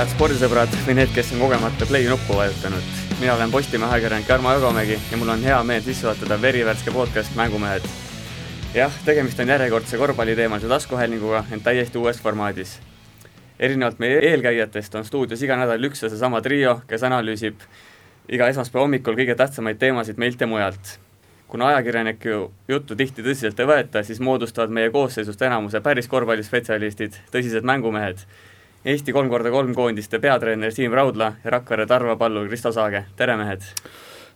head spordisõbrad või need, kes on kogemata play nuppu vajutanud. mina olen Postimehe ajakirjanik Jarmo Jagomägi ja mul on hea meel sisse juhatada verivärske podcast Mängumehed. jah, tegemist on järjekordse korvpalliteemalise taskuhäälinguga, ent täiesti uues formaadis. erinevalt meie eelkäijatest on stuudios iga nädal üks ja seesama trio, kes analüüsib iga esmaspäeva hommikul kõige tähtsamaid teemasid meilt ja mujalt kuna ajakirjaniku juttu tihti tõsiselt ei võeta, siis moodustavad meie koosseisust enamuse päris korvpallispetsialistid, tõsised mängumehed Eesti kolm korda kolm koondiste peatreener Siim Raudla ja Rakvere Tarva pallur Kristo Saage, tere mehed!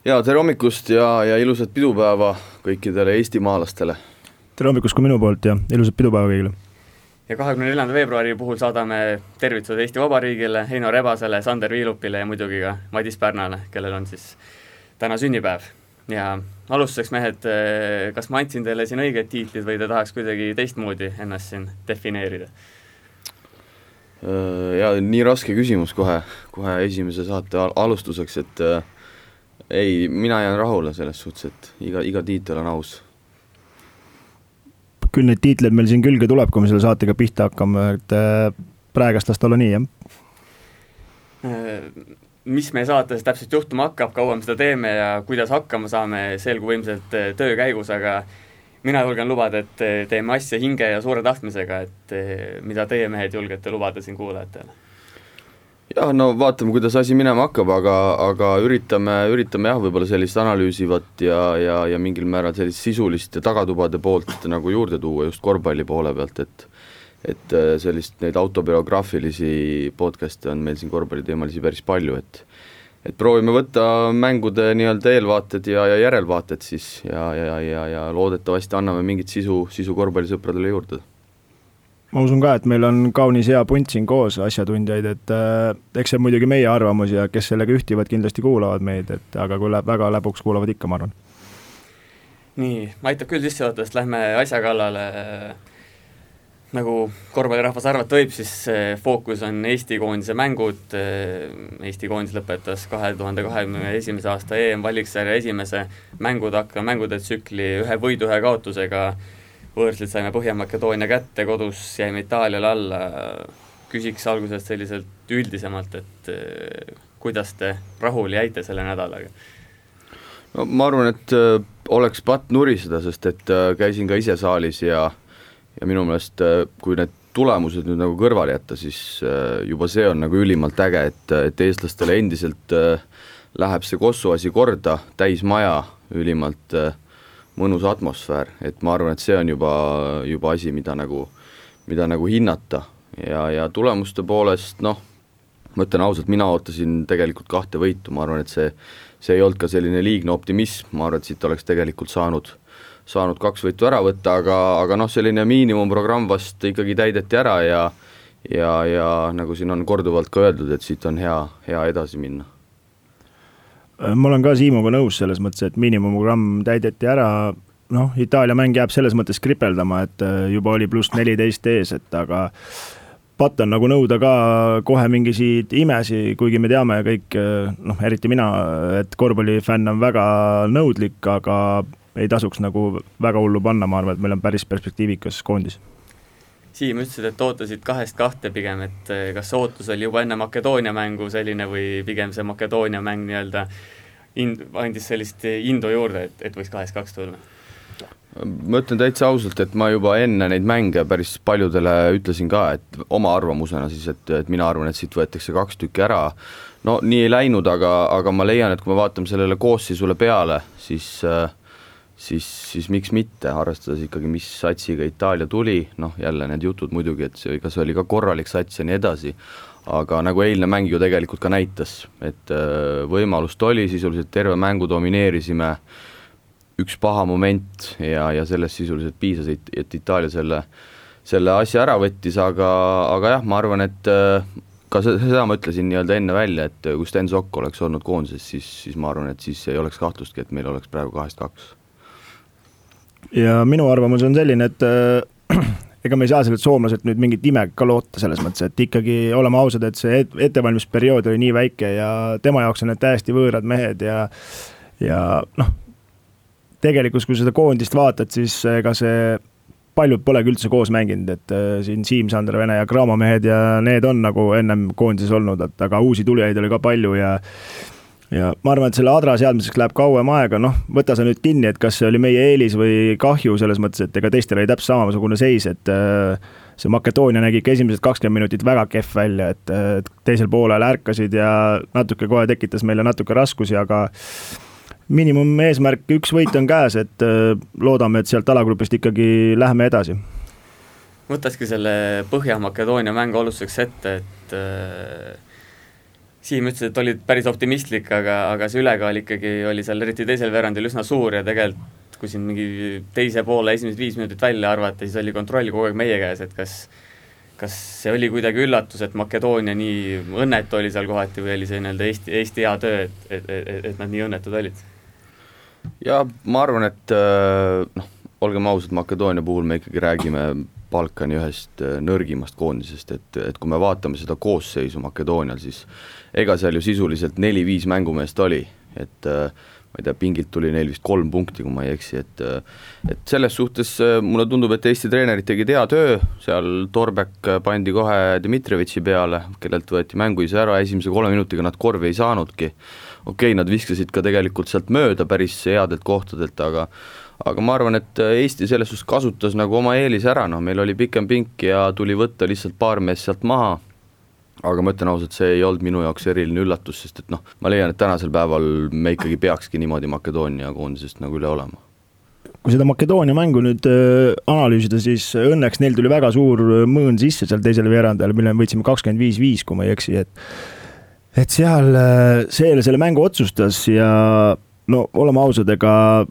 ja tere hommikust ja, ja ilusat pidupäeva kõikidele eestimaalastele! tere hommikust ka minu poolt ja ilusat pidupäeva kõigile! ja kahekümne neljanda veebruari puhul saadame tervitused Eesti Vabariigile, Heino Rebasele, Sander Viilupile ja muidugi ka Madis Pärnale, kellel on siis täna sünnipäev. ja alustuseks, mehed, kas ma andsin teile siin õiged tiitlid või te tahaks kuidagi teistmoodi ennast siin defineerida? Äh, ja nii raske küsimus kohe, kohe esimese saate alustuseks, et äh, ei, mina jään rahule selles suhtes, et iga, iga tiitel on aus. küll neid tiitleid meil siin külge tuleb, kui me selle saatega pihta hakkame, et äh, praegast las ta olla nii, jah äh, mis meie saates täpselt juhtuma hakkab, kaua me seda teeme ja kuidas hakkama saame, selgub ilmselt töö käigus, aga mina julgen lubada, et teeme asja hinge ja suure tahtmisega, et mida teie mehed julgete lubada siin kuulajatele? jah, no vaatame, kuidas asi minema hakkab, aga, aga üritame, üritame jah, võib-olla sellist analüüsivat ja, ja, ja mingil määral sellist sisulist tagatubade poolt nagu juurde tuua just korvpalli poole pealt, et et sellist, neid autobiograafilisi podcast'e on meil siin korvpalliteemalisi päris palju, et et proovime võtta mängude nii-öelda eelvaated ja, ja järelvaated siis ja, ja, ja, ja loodetavasti anname mingit sisu, sisu korvpallisõpradele juurde. ma usun ka, et meil on kaunis hea punt siin koos asjatundjaid, et äh, eks see on muidugi meie arvamus ja kes sellega ühtivad, kindlasti kuulavad meid, et aga kui läheb väga läbuks, kuulavad ikka, ma arvan. nii, aitab küll sissejuhatusest, lähme asja kallale nagu korvpallirahvas arvata võib, siis fookus on Eesti koondise mängud, Eesti koondis lõpetas kahe tuhande kahekümne esimese aasta EM-valiksarja esimese mängude, mängude tsükli ühe võidu, ühe kaotusega, võõrsilt saime Põhja-Makedoonia kätte, kodus jäime Itaaliale alla, küsiks alguses selliselt üldisemalt, et kuidas te rahule jäite selle nädalaga? no ma arvan, et oleks patt nuriseda, sest et käisin ka ise saalis ja äh, ja minu meelest äh, kui need tulemused nüüd nagu kõrvale jätta, siis äh, juba see on nagu ülimalt äge, et, et eestlastele endiselt äh, läheb see Kosovo asi korda, täismaja, ülimalt mõnus atmosfäär, et ma arvan, et see on juba, juba asi, mida nagu, mida nagu hinnata. Ja, ja tulemuste poolest noh, ma ütlen ausalt, mina ootasin tegelikult kahte võitu, ma arvan, et see, see ei olnud ka selline liigne optimism, ma arvan, et siit oleks tegelikult saanud saanud kaks võitu ära võtta, aga, aga noh, selline miinimumprogramm vast ikkagi täideti ära ja ja, ja nagu siin on korduvalt ka öeldud, et siit on hea, hea edasi minna. ma olen ka Siimuga nõus selles mõttes, et miinimumprogramm täideti ära, noh, Itaalia mäng jääb selles mõttes kripeldama, et äh, juba oli pluss neliteist ees, et aga patt on nagu nõuda ka kohe mingisuguseid imesi, kuigi me teame kõik, äh, noh, eriti mina, et korvpallifänn on väga nõudlik, aga ei tasuks nagu väga hullu panna, ma arvan, et meil on päris perspektiivikas koondis. Siim, ütlesid, et ootasid kahest kahte pigem, et eh, kas ootus oli juba enne Makedoonia mängu selline või pigem see Makedoonia mäng nii-öelda ind-, andis sellist indu juurde, et, et võiks kahest kaks tulla? ma ütlen täitsa ausalt, et ma juba enne neid mänge päris paljudele ütlesin ka, et oma arvamusena siis, et, et mina arvan, et siit võetakse kaks tükki ära, no nii ei läinud, aga, aga ma leian, et kui me vaatame sellele koosseisule peale, siis äh, siis, siis miks mitte, arvestades ikkagi, mis satsiga Itaalia tuli, noh jälle need jutud muidugi, et see, kas oli ka korralik sats ja nii edasi, aga nagu eilne mäng ju tegelikult ka näitas, et äh, võimalust oli, sisuliselt terve mängu domineerisime, üks paha moment ja, ja sellest sisuliselt piisas, et, et Itaalia selle, selle asja ära võttis, aga, aga jah, ma arvan, et äh, ka seda ma ütlesin nii-öelda enne välja, et kui Sten Sokk oleks olnud koondises, siis, siis ma arvan, et siis ei oleks kahtlustki, et meil oleks praegu kahest kaks ja minu arvamus on selline, et äh, ega me ei saa sellelt soomlaselt nüüd mingit ime ka loota selles mõttes, et ikkagi oleme ausad, et see ettevalmistusperiood oli nii väike ja tema jaoks on need täiesti võõrad mehed ja, ja noh, tegelikult kui seda koondist vaatad, siis ega see paljud polegi üldse koos mänginud, et äh, siin Siim-Sander Vene ja Graamo mehed ja need on nagu ennem koondises olnud, et aga uusi tulijaid oli ka palju ja ja ma arvan, et selle adra seadmiseks läheb kauem aega, noh, võta sa nüüd kinni, et kas see oli meie eelis või kahju selles mõttes, et ega teistel oli täpselt samasugune seis, et äh, see Makedoonia nägi ikka esimesed kakskümmend minutit väga kehv välja, et, et teisel poolel ärkasid ja natuke kohe tekitas meile natuke raskusi, aga miinimumeesmärk, üks võit on käes, et äh, loodame, et sealt alagrupist ikkagi läheme edasi. võtakski selle Põhja-Makedoonia mängu alustuseks ette, et äh, Siim ütles, et olid päris optimistlik, aga, aga see ülekaal ikkagi oli seal eriti teisel veerandil üsna suur ja tegelikult kui siin mingi teise poole esimesed viis minutit välja arvata, siis oli kontroll kogu aeg meie käes, et kas kas see oli kuidagi üllatus, et Makedoonia nii õnnetu oli seal kohati või oli see nii-öelda Eesti, Eesti hea töö, et, et, et, et nad nii õnnetud olid? ja ma arvan, et äh, noh, olgem ausad, Makedoonia puhul me ikkagi räägime Balkani ühest äh, nõrgimast koondisest, et, et kui me vaatame seda koosseisu Makedoonial, siis ega seal ju sisuliselt neli-viis mängumeest oli, et äh, ma ei tea, pingilt tuli neil vist kolm punkti, kui ma ei eksi, et et selles suhtes mulle tundub, et Eesti treenerid tegid hea töö, seal Torbek pandi kohe Dmitrijevitši peale, kellelt võeti mänguise ära, esimese kolme minutiga nad korvi ei saanudki. Okei okay,, nad viskasid ka tegelikult sealt mööda päris headelt kohtadelt, aga aga ma arvan, et Eesti selles suhtes kasutas nagu oma eelise ära, noh, meil oli pikem pink ja tuli võtta lihtsalt paar meest sealt maha, aga ma ütlen ausalt, see ei olnud minu jaoks eriline üllatus, sest et noh, ma leian, et tänasel päeval me ikkagi peakski niimoodi Makedoonia koondisest nagu üle olema. Kui seda Makedoonia mängu nüüd äh, analüüsida, siis õnneks neil tuli väga suur mõõn sisse seal teisel veerandajal, mille me võitsime kakskümmend viis, viis, kui ma ei eksi, et et seal äh, see selle mängu otsustas ja no oleme ausad, ega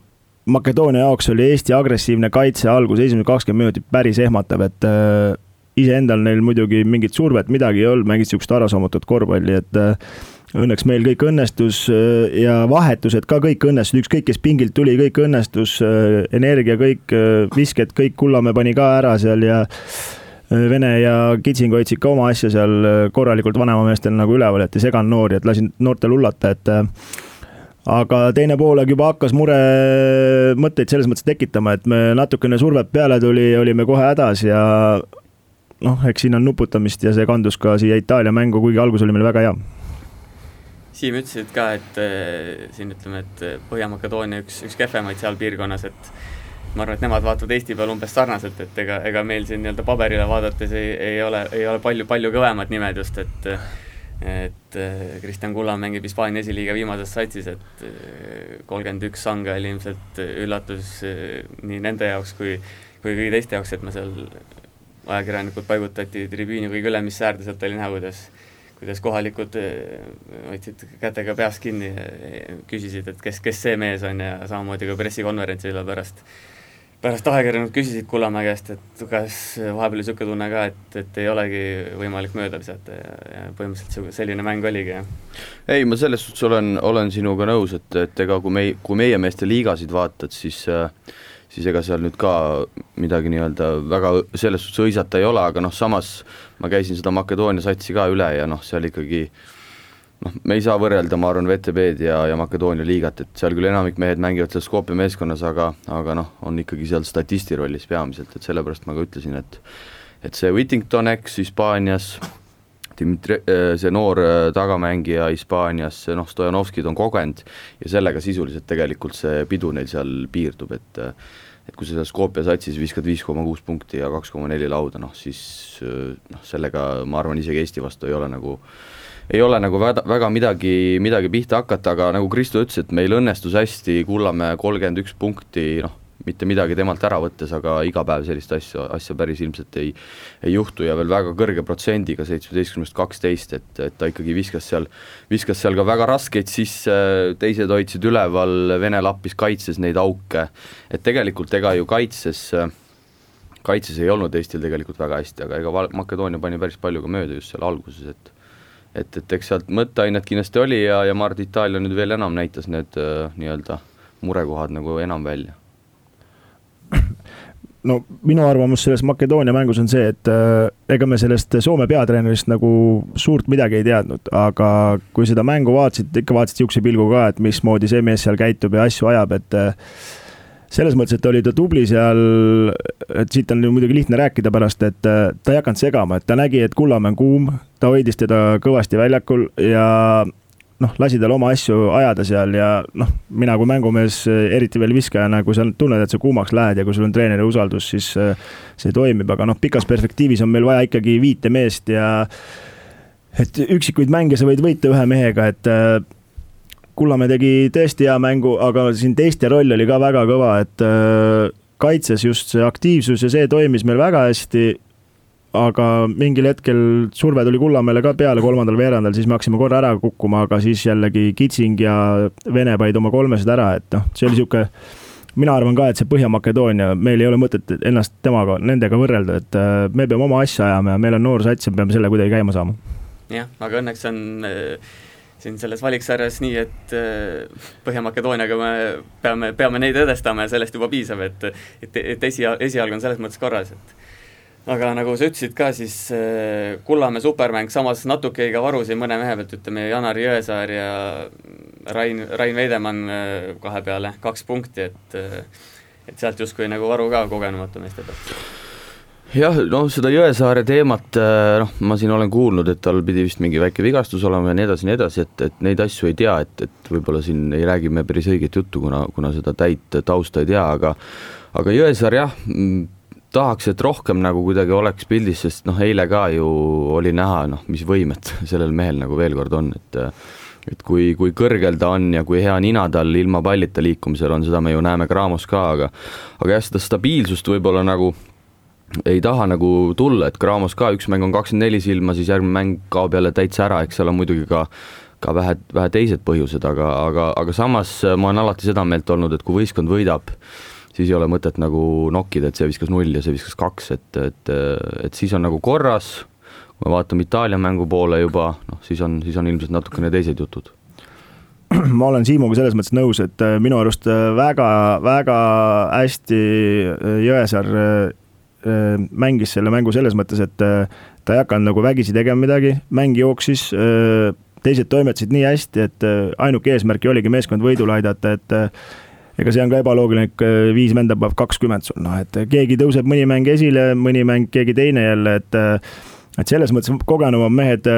Makedoonia jaoks oli Eesti agressiivne kaitse algus, esimesed kakskümmend minutit päris ehmatav, et äh, iseendal neil muidugi mingit survet midagi ei olnud, mängisid sihukest ärasammutud korvpalli, et äh, õnneks meil kõik õnnestus äh, ja vahetused ka kõik õnnestusid, ükskõik kes pingilt tuli, kõik õnnestus, äh, energia, kõik visked, kõik Kullamäe pani ka ära seal ja Vene ja Kitsing hoidsid ka oma asja seal korralikult vanemameestel nagu üleval, et ei seganud noori, et lasin noortel hullata, et aga teine poolaeg juba hakkas muremõtteid selles mõttes tekitama, et me natukene survet peale tuli, olime kohe hädas ja noh, eks siin on nuputamist ja see kandus ka siia Itaalia mängu, kuigi algus oli meil väga hea. Siim, ütlesid ka, et äh, siin ütleme, et Põhja-Makedoonia üks, üks kehvemaid seal piirkonnas, et ma arvan, et nemad vaatavad Eesti peale umbes sarnaselt, et ega, ega meil siin nii-öelda paberile vaadates ei, ei ole, ei ole palju, palju kõvemad nimed just, et et Kristjan Kulla mängib Hispaania esiliiga viimases satsis, et kolmkümmend üks sange oli ilmselt üllatus nii nende jaoks kui, kui kõigi teiste jaoks, et me seal, ajakirjanikud paigutati tribüüni kõige ülemisse äärde, sealt oli näha, kuidas kuidas kohalikud hoidsid kätega peast kinni, küsisid, et kes, kes see mees on ja samamoodi ka pressikonverentsil pärast pärast ajakirjanikud küsisid Kullamäe käest, et kas vahepeal oli niisugune tunne ka, et, et ei olegi võimalik mööda visata ja, ja põhimõtteliselt selline mäng oligi, jah? ei, ma selles suhtes olen, olen sinuga nõus, et, et ega kui me, kui meie meeste liigasid vaatad, siis siis ega seal nüüd ka midagi nii-öelda väga selles suhtes hõisata ei ole, aga noh, samas ma käisin seda Makedoonia satsi ka üle ja noh, seal ikkagi noh, me ei saa võrrelda, ma arvan, VTB-d ja, ja Makedoonia liigat, et seal küll enamik mehed mängivad seal Skopje meeskonnas, aga, aga noh, on ikkagi seal statisti rollis peamiselt, et sellepärast ma ka ütlesin, et et see Whittington eks Hispaanias, Dmitri, äh, see noor äh, tagamängija Hispaanias, noh, Stojanovskid on kogenud ja sellega sisuliselt tegelikult see pidu neil seal piirdub, et et kui sa seal Skopje satsis viskad viis koma kuus punkti ja kaks koma neli lauda, noh siis noh, sellega ma arvan, isegi Eesti vastu ei ole nagu äh, ei ole nagu väga, väga midagi, midagi pihta hakata, aga nagu Kristo ütles, et meil õnnestus hästi Kullamäe kolmkümmend üks punkti, noh, mitte midagi temalt ära võttes, aga iga päev sellist asja, asja päris ilmselt ei ei juhtu ja veel väga kõrge protsendiga, seitsmeteistkümnest kaksteist, et, et ta ikkagi viskas seal, viskas seal ka väga raskeid sisse, teised hoidsid üleval, Vene lappis kaitses neid auke, et tegelikult ega ju kaitses kaitses ei olnud Eestil tegelikult väga hästi, aga ega Makedoonia pani päris palju ka mööda just seal alguses, et et, et eks sealt mõtteainet kindlasti oli ja, ja ma arvan, et Itaalia nüüd veel enam näitas need äh, nii-öelda murekohad nagu enam välja. No minu arvamus selles Makedoonia mängus on see, et äh, ega me sellest Soome peatreenerist nagu suurt midagi ei teadnud, aga kui seda mängu vaatasid, ikka vaatasid niisuguse pilguga ka, et mismoodi see mees seal käitub ja asju ajab, et äh, selles mõttes, et oli ta tubli seal, et siit on ju muidugi lihtne rääkida pärast, et äh, ta ei hakanud segama, et ta nägi, et Kullamäe on kuum, ta hoidis teda kõvasti väljakul ja noh, lasi tal oma asju ajada seal ja noh, mina kui mängumees, eriti veel viskajana, kui sa tunned, et sa kuumaks lähed ja kui sul on treeneri usaldus, siis äh, see toimib, aga noh, pikas perspektiivis on meil vaja ikkagi viite meest ja et üksikuid mänge sa võid võita ühe mehega, et äh, Kullamäe tegi tõesti hea mängu, aga siin teiste roll oli ka väga kõva, et kaitses just see aktiivsus ja see toimis meil väga hästi. Aga mingil hetkel surve tuli Kullamäele ka peale kolmandal veerandal, siis me hakkasime korra ära kukkuma, aga siis jällegi Kitsing ja Vene panid oma kolmesed ära, et noh, see oli sihuke mina arvan ka, et see Põhja-Makedoonia, meil ei ole mõtet ennast temaga, nendega võrrelda, et äh, me peame oma asja ajama ja meil on noor sats ja me peame selle kuidagi käima saama. jah, aga õnneks on äh siin selles valiksarjas nii, et äh, Põhja-Makedooniaga me peame, peame neid edestama ja sellest juba piisab, et et, et esi, esialgu on selles mõttes korras, et aga nagu sa ütlesid ka, siis äh, Kullamäe supermäng, samas natuke jäi ka varusid mõne mehe pealt, ütleme Janar Jõesaar ja Rain, Rain Veidemann äh, kahe peale, kaks punkti, et et sealt justkui nagu varu ka kogenumate meeste pealt. Jah, no seda Jõesaare teemat, äh, noh, ma siin olen kuulnud, et tal pidi vist mingi väike vigastus olema ja nii edasi, nii edasi, et, et neid asju ei tea, et, et võib-olla siin ei räägi me päris õiget juttu, kuna, kuna seda täit tausta ei tea, aga aga Jõesaar jah, mm, tahaks, et rohkem nagu kuidagi oleks pildis, sest noh, eile ka ju oli näha, noh, mis võimed sellel mehel nagu veel kord on, et et kui, kui kõrgel ta on ja kui hea nina tal ilma pallita liikumisel on, seda me ju näeme Graamos ka, aga aga jah, seda stabiilsust võib-olla nagu ei taha nagu tulla, et Graamos ka üks mäng on kakskümmend neli silma, siis järgmine mäng kaob jälle täitsa ära, eks seal on muidugi ka ka vähe, vähe teised põhjused, aga, aga, aga samas ma olen alati seda meelt olnud, et kui võistkond võidab, siis ei ole mõtet nagu nokkida, et see viskas null ja see viskas kaks, et, et, et siis on nagu korras, kui me vaatame Itaalia mängu poole juba, noh, siis on, siis on ilmselt natukene teised jutud. Ma olen Siimuga selles mõttes nõus, et minu arust väga, väga hästi Jõesaar Äh, mängis selle mängu selles mõttes, et äh, ta ei hakanud nagu vägisi tegema midagi, mäng jooksis, äh, teised toimetasid nii hästi, et ainuke eesmärk oligi meeskond võidule aidata, et ega see on ka ebaloogiline, et viis venda paneb kakskümmend sul, noh, et keegi tõuseb mõni mäng esile, mõni mäng keegi teine jälle, et et selles mõttes kogenumad mehed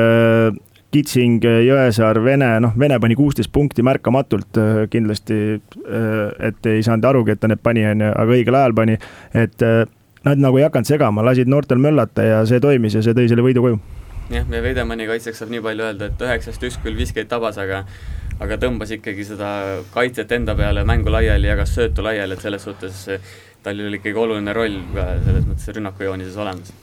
Kitsing, Jõesaar, Vene, noh, Vene pani kuusteist punkti märkamatult kindlasti, et ei saanud arugi, et ta need pani, on ju, aga õigel ajal pani, et nad nagu ei hakanud segama, lasid noortel möllata ja see toimis ja see tõi selle võidu koju. jah, meie Veidemanni kaitseks saab nii palju öelda, et üheksast üks küll viskeid tabas, aga aga tõmbas ikkagi seda kaitset enda peale, mängu laiali, jagas söötu laiali, et selles suhtes tal oli ikkagi oluline roll ka selles mõttes rünnakujoonises olemas.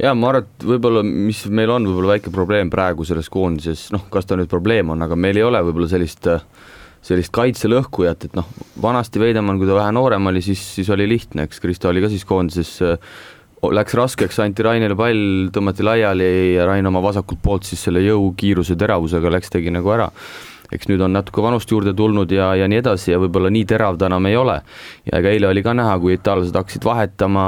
Jaa, ma arvan, et võib-olla, mis meil on võib-olla väike probleem praegu selles koondises, noh, kas ta nüüd probleem on, aga meil ei ole võib-olla sellist sellist kaitselõhkujat, et noh, vanasti Veidemann, kui ta vähe noorem oli, siis, siis oli lihtne, eks Kristo oli ka siis koondises, läks raskeks, anti Rainile pall, tõmmati laiali ja Rain oma vasakult poolt siis selle jõu, kiiruse, teravusega läks, tegi nagu ära eks nüüd on natuke vanust juurde tulnud ja, ja nii edasi ja võib-olla nii terav ta enam ei ole. ja ega eile oli ka näha, kui itaallased hakkasid vahetama,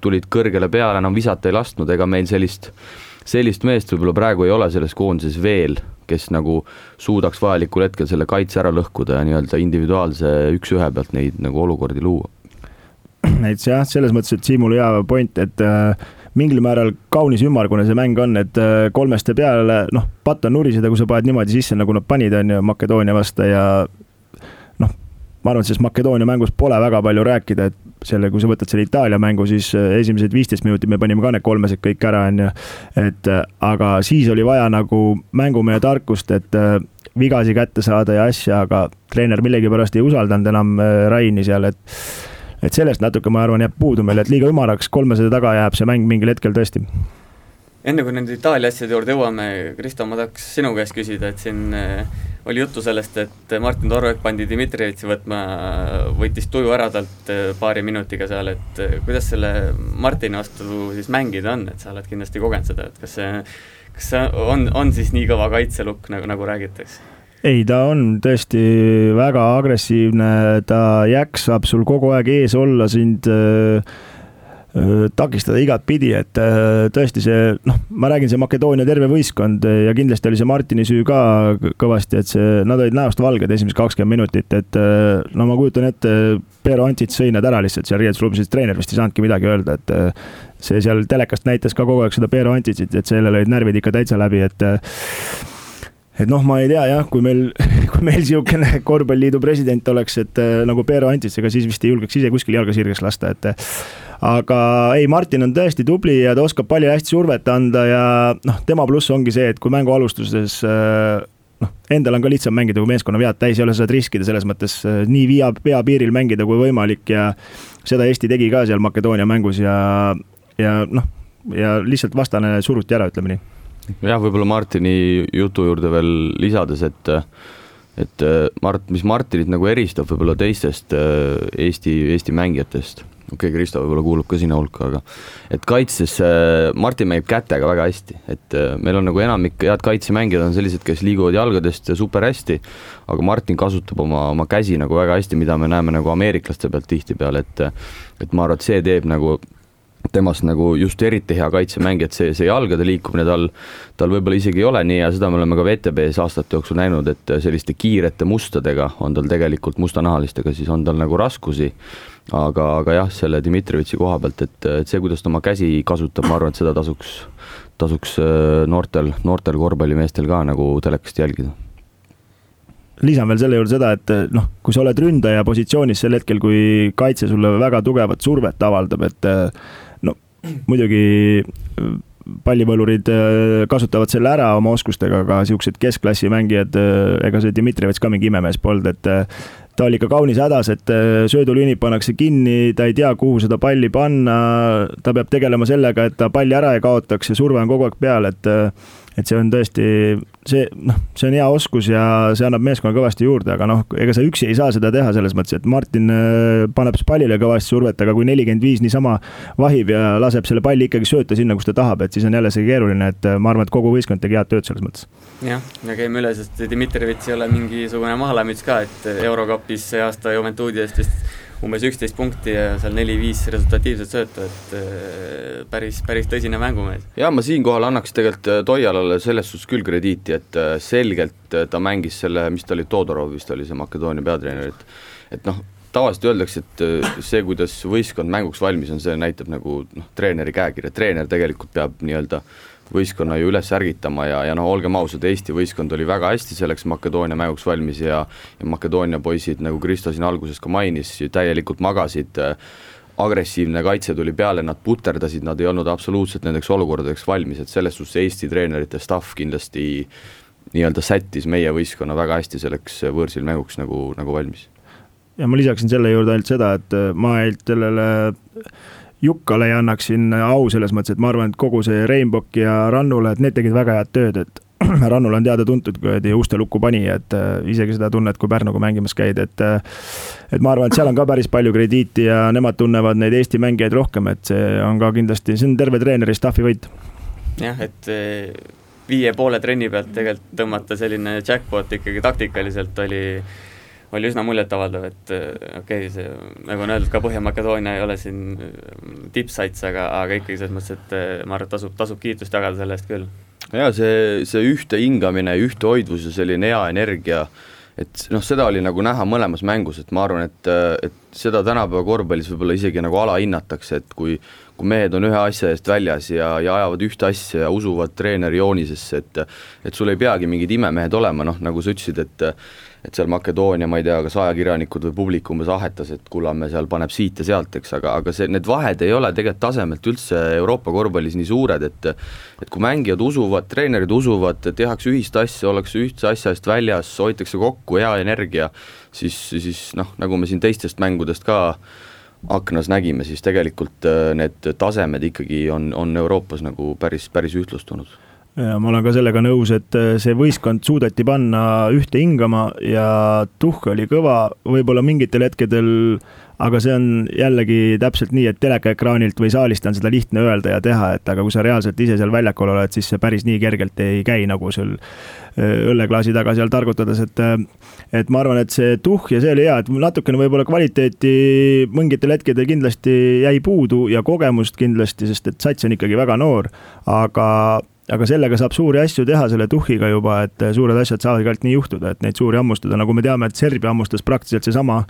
tulid kõrgele peale, enam visata ei lasknud, ega meil sellist, sellist meest võib-olla praegu ei ole selles koondises veel kes nagu suudaks vajalikul hetkel selle kaitse ära lõhkuda ja nii-öelda individuaalse üks-ühe pealt neid nagu olukordi luua. et jah, selles mõttes, et Siimul hea point, et äh, mingil määral kaunis ümmargune see mäng on, et äh, kolmeste peale, noh, patt on nuriseda, kui sa paned niimoodi sisse, nagu nad panid, on ju, Makedoonia vastu ja ma arvan, et selles Makedoonia mängus pole väga palju rääkida, et selle, kui sa võtad selle Itaalia mängu, siis äh, esimesed viisteist minutit me panime ka need kolmesed kõik ära, on ju. et äh, aga siis oli vaja nagu mängumehe tarkust, et vigasi kätte saada ja asja, aga treener millegipärast ei usaldanud enam Raini seal, et et sellest natuke, ma arvan, jääb puudu meil, et liiga ümaraks kolmesede taga jääb see mäng mingil hetkel tõesti enne kui nende Itaalia asjade juurde jõuame, Kristo, ma tahaks sinu käest küsida, et siin äh, oli juttu sellest, et Martin Torvek pandi Dmitrijevitsi võtma, võttis tuju ära talt äh, paari minutiga seal, et äh, kuidas selle Martini vastu siis mängida on, et sa oled kindlasti kogenud seda, et kas see, kas see on, on siis nii kõva kaitselukk, nagu, nagu räägitakse? Ei, ta on tõesti väga agressiivne, ta jaksab sul kogu aeg ees olla, sind äh, takistada igatpidi, et tõesti see noh, ma räägin, see Makedoonia terve võistkond ja kindlasti oli see Martini süü ka kõvasti, et see, nad olid näost valged esimesed kakskümmend minutit, et no ma kujutan ette, Pero Antsits sõi nad ära lihtsalt seal riietusruumis, treener vist ei saanudki midagi öelda, et see seal telekast näitas ka kogu aeg seda Pero Antsitsit, et sellel olid närvid ikka täitsa läbi, et et noh, ma ei tea jah, kui meil, kui meil niisugune korvpalliliidu president oleks, et äh, nagu Peero Antits, ega siis vist ei julgeks ise kuskil jalga sirgeks lasta, et aga ei, Martin on tõesti tubli ja ta oskab palju hästi survet anda ja noh, tema pluss ongi see, et kui mängu alustuses äh, noh, endal on ka lihtsam mängida, kui meeskonna vead täis ei ole, sa saad riskida selles mõttes äh, nii via, peapiiril mängida kui võimalik ja seda Eesti tegi ka seal Makedoonia mängus ja, ja noh, ja lihtsalt vastane suruti ära, ütleme nii jah, võib-olla Martini jutu juurde veel lisades, et et Mart, mis Martinit nagu eristab võib-olla teistest äh, Eesti, Eesti mängijatest, okei okay,, Kristo võib-olla kuulub ka sinna hulka, aga et kaitses äh, Martin mängib kätega väga hästi, et äh, meil on nagu enamik head kaitsemängijad on sellised, kes liiguvad jalgadest super hästi, aga Martin kasutab oma, oma käsi nagu väga hästi, mida me näeme nagu ameeriklaste pealt tihtipeale, et et ma arvan, et see teeb nagu temast nagu just eriti hea kaitsemängija, et see, see jalgade liikumine tal, tal võib-olla isegi ei ole nii hea, seda me oleme ka VTB-s aastate jooksul näinud, et selliste kiirete mustadega on tal tegelikult, mustanahalistega siis on tal nagu raskusi. aga, aga jah, selle Dmitrijevitši koha pealt, et, et see, kuidas ta oma käsi kasutab, ma arvan, et seda tasuks, tasuks äh, noortel, noortel korvpallimeestel ka nagu telekast jälgida lisan veel selle juurde seda, et noh, kui sa oled ründaja positsioonis sel hetkel, kui kaitse sulle väga tugevat survet avaldab, et muidugi äh, pallivõlurid äh, kasutavad selle ära oma oskustega, aga siuksed keskklassi mängijad, äh, ega see Dmitrijevitš ka mingi imemees polnud, et ta oli ikka kaunis hädas, et söödulüünid pannakse kinni, ta ei tea, kuhu seda palli panna, ta peab tegelema sellega, et ta palli ära ei kaotaks ja surve on kogu aeg peal, et et see on tõesti, see noh, see on hea oskus ja see annab meeskonna kõvasti juurde, aga noh, ega sa üksi ei saa seda teha selles mõttes, et Martin äh, paneb pallile kõvasti survet, aga kui nelikümmend viis niisama vahib ja laseb selle palli ikkagi sööta sinna, kus ta tahab, et siis on jälle see keeruline, et äh, ma arvan, et kogu võistkond tegi head tööd selles mõttes. jah, ja käime üle, sest Dmitrijevitš ei ole mingisugune mahalämmits ka, et Eurokapis see aasta Juventudi eest vist umbes üksteist punkti ja seal neli-viis resultatiivset söötu, et äh, päris, päris tõsine mängumees. ja ma siinkohal annaks tegelikult äh, Toialale selles suhtes küll krediiti, et äh, selgelt ta mängis selle, mis ta oli, Todorov vist oli see Makedoonia peatreener, et et noh, tavaliselt öeldakse, et see, kuidas võistkond mänguks valmis on, see näitab nagu noh, treeneri käekirja, treener tegelikult peab nii-öelda äh, võistkonna ju üles ärgitama ja, ja noh, olgem ausad, Eesti võistkond oli väga hästi selleks Makedoonia mänguks valmis ja ja Makedoonia poisid, nagu Kristo siin alguses ka mainis, täielikult magasid, agressiivne kaitse tuli peale, nad puterdasid, nad ei olnud absoluutselt nendeks olukordadeks valmis, et selles suhtes Eesti treenerite staff kindlasti nii-öelda sättis meie võistkonna väga hästi selleks võõrsil mänguks nagu, nagu valmis. ja ma lisaksin selle juurde ainult seda, et ma ainult sellele Jukkale ja annaksin au selles mõttes, et ma arvan, et kogu see Rainbock ja Rannule, et need tegid väga head tööd, et Rannul on teada-tuntud kuradi uste lukku panija, et äh, isegi seda tunned, kui Pärnuga mängimas käid, et äh, et ma arvan, et seal on ka päris palju krediiti ja nemad tunnevad neid Eesti mängijaid rohkem, et see on ka kindlasti, see on terve treeneri staff'i võit. jah, et äh, viie poole trenni pealt tegelikult tõmmata selline jackpot ikkagi taktikaliselt oli oli üsna muljetavaldav, et äh, okei okay,, see, nagu on öeldud, ka Põhja-Makedoonia ei ole siin äh, tippsats, aga, aga ikkagi selles mõttes, et äh, ma arvan, et tasub, tasub kiitust jagada selle eest küll. jaa, see, see ühtehingamine, ühtehoidvus ja selline hea energia, et noh, seda oli nagu näha mõlemas mängus, et ma arvan, et, et seda tänapäeva korvpallis võib-olla isegi nagu alahinnatakse, et kui kui mehed on ühe asja eest väljas ja, ja ajavad ühte asja ja usuvad treeneri joonisesse, et et sul ei peagi mingid imemehed olema, noh, nagu sa ütlesid, et et seal Makedoonia, ma ei tea, kas ajakirjanikud või publik umbes ahetas, et Kullamäe seal paneb siit ja sealt, eks, aga, aga see, need vahed ei ole tegelikult tasemelt üldse Euroopa korvpallis nii suured, et et kui mängijad usuvad, treenerid usuvad, tehakse ühist asja, ollakse ühtse asja eest väljas, hoitakse kokku, hea energia, siis, siis noh, nagu me siin teistest mängudest ka aknas nägime, siis tegelikult äh, need tasemed ikkagi on, on Euroopas nagu päris, päris ühtlustunud ja ma olen ka sellega nõus, et äh, see võistkond suudeti panna ühte hingama ja tuhk oli kõva, võib-olla mingitel hetkedel, aga see on jällegi täpselt nii, et telekaekraanilt või saalist on seda lihtne öelda ja teha, et aga kui sa reaalselt ise seal väljakul oled, siis see päris nii kergelt ei käi, nagu sul äh, õlleklaasi taga seal targutades, et äh, et ma arvan, et see tuhh ja see oli hea, et natukene võib-olla kvaliteeti mingitel hetkedel kindlasti jäi puudu ja kogemust kindlasti, sest et sats on ikkagi väga noor, aga aga sellega saab suuri asju teha selle tuhhiga juba, et suured asjad saavadki ainult nii juhtuda, et neid suuri hammustada, nagu me teame, et Serbia hammustas praktiliselt seesama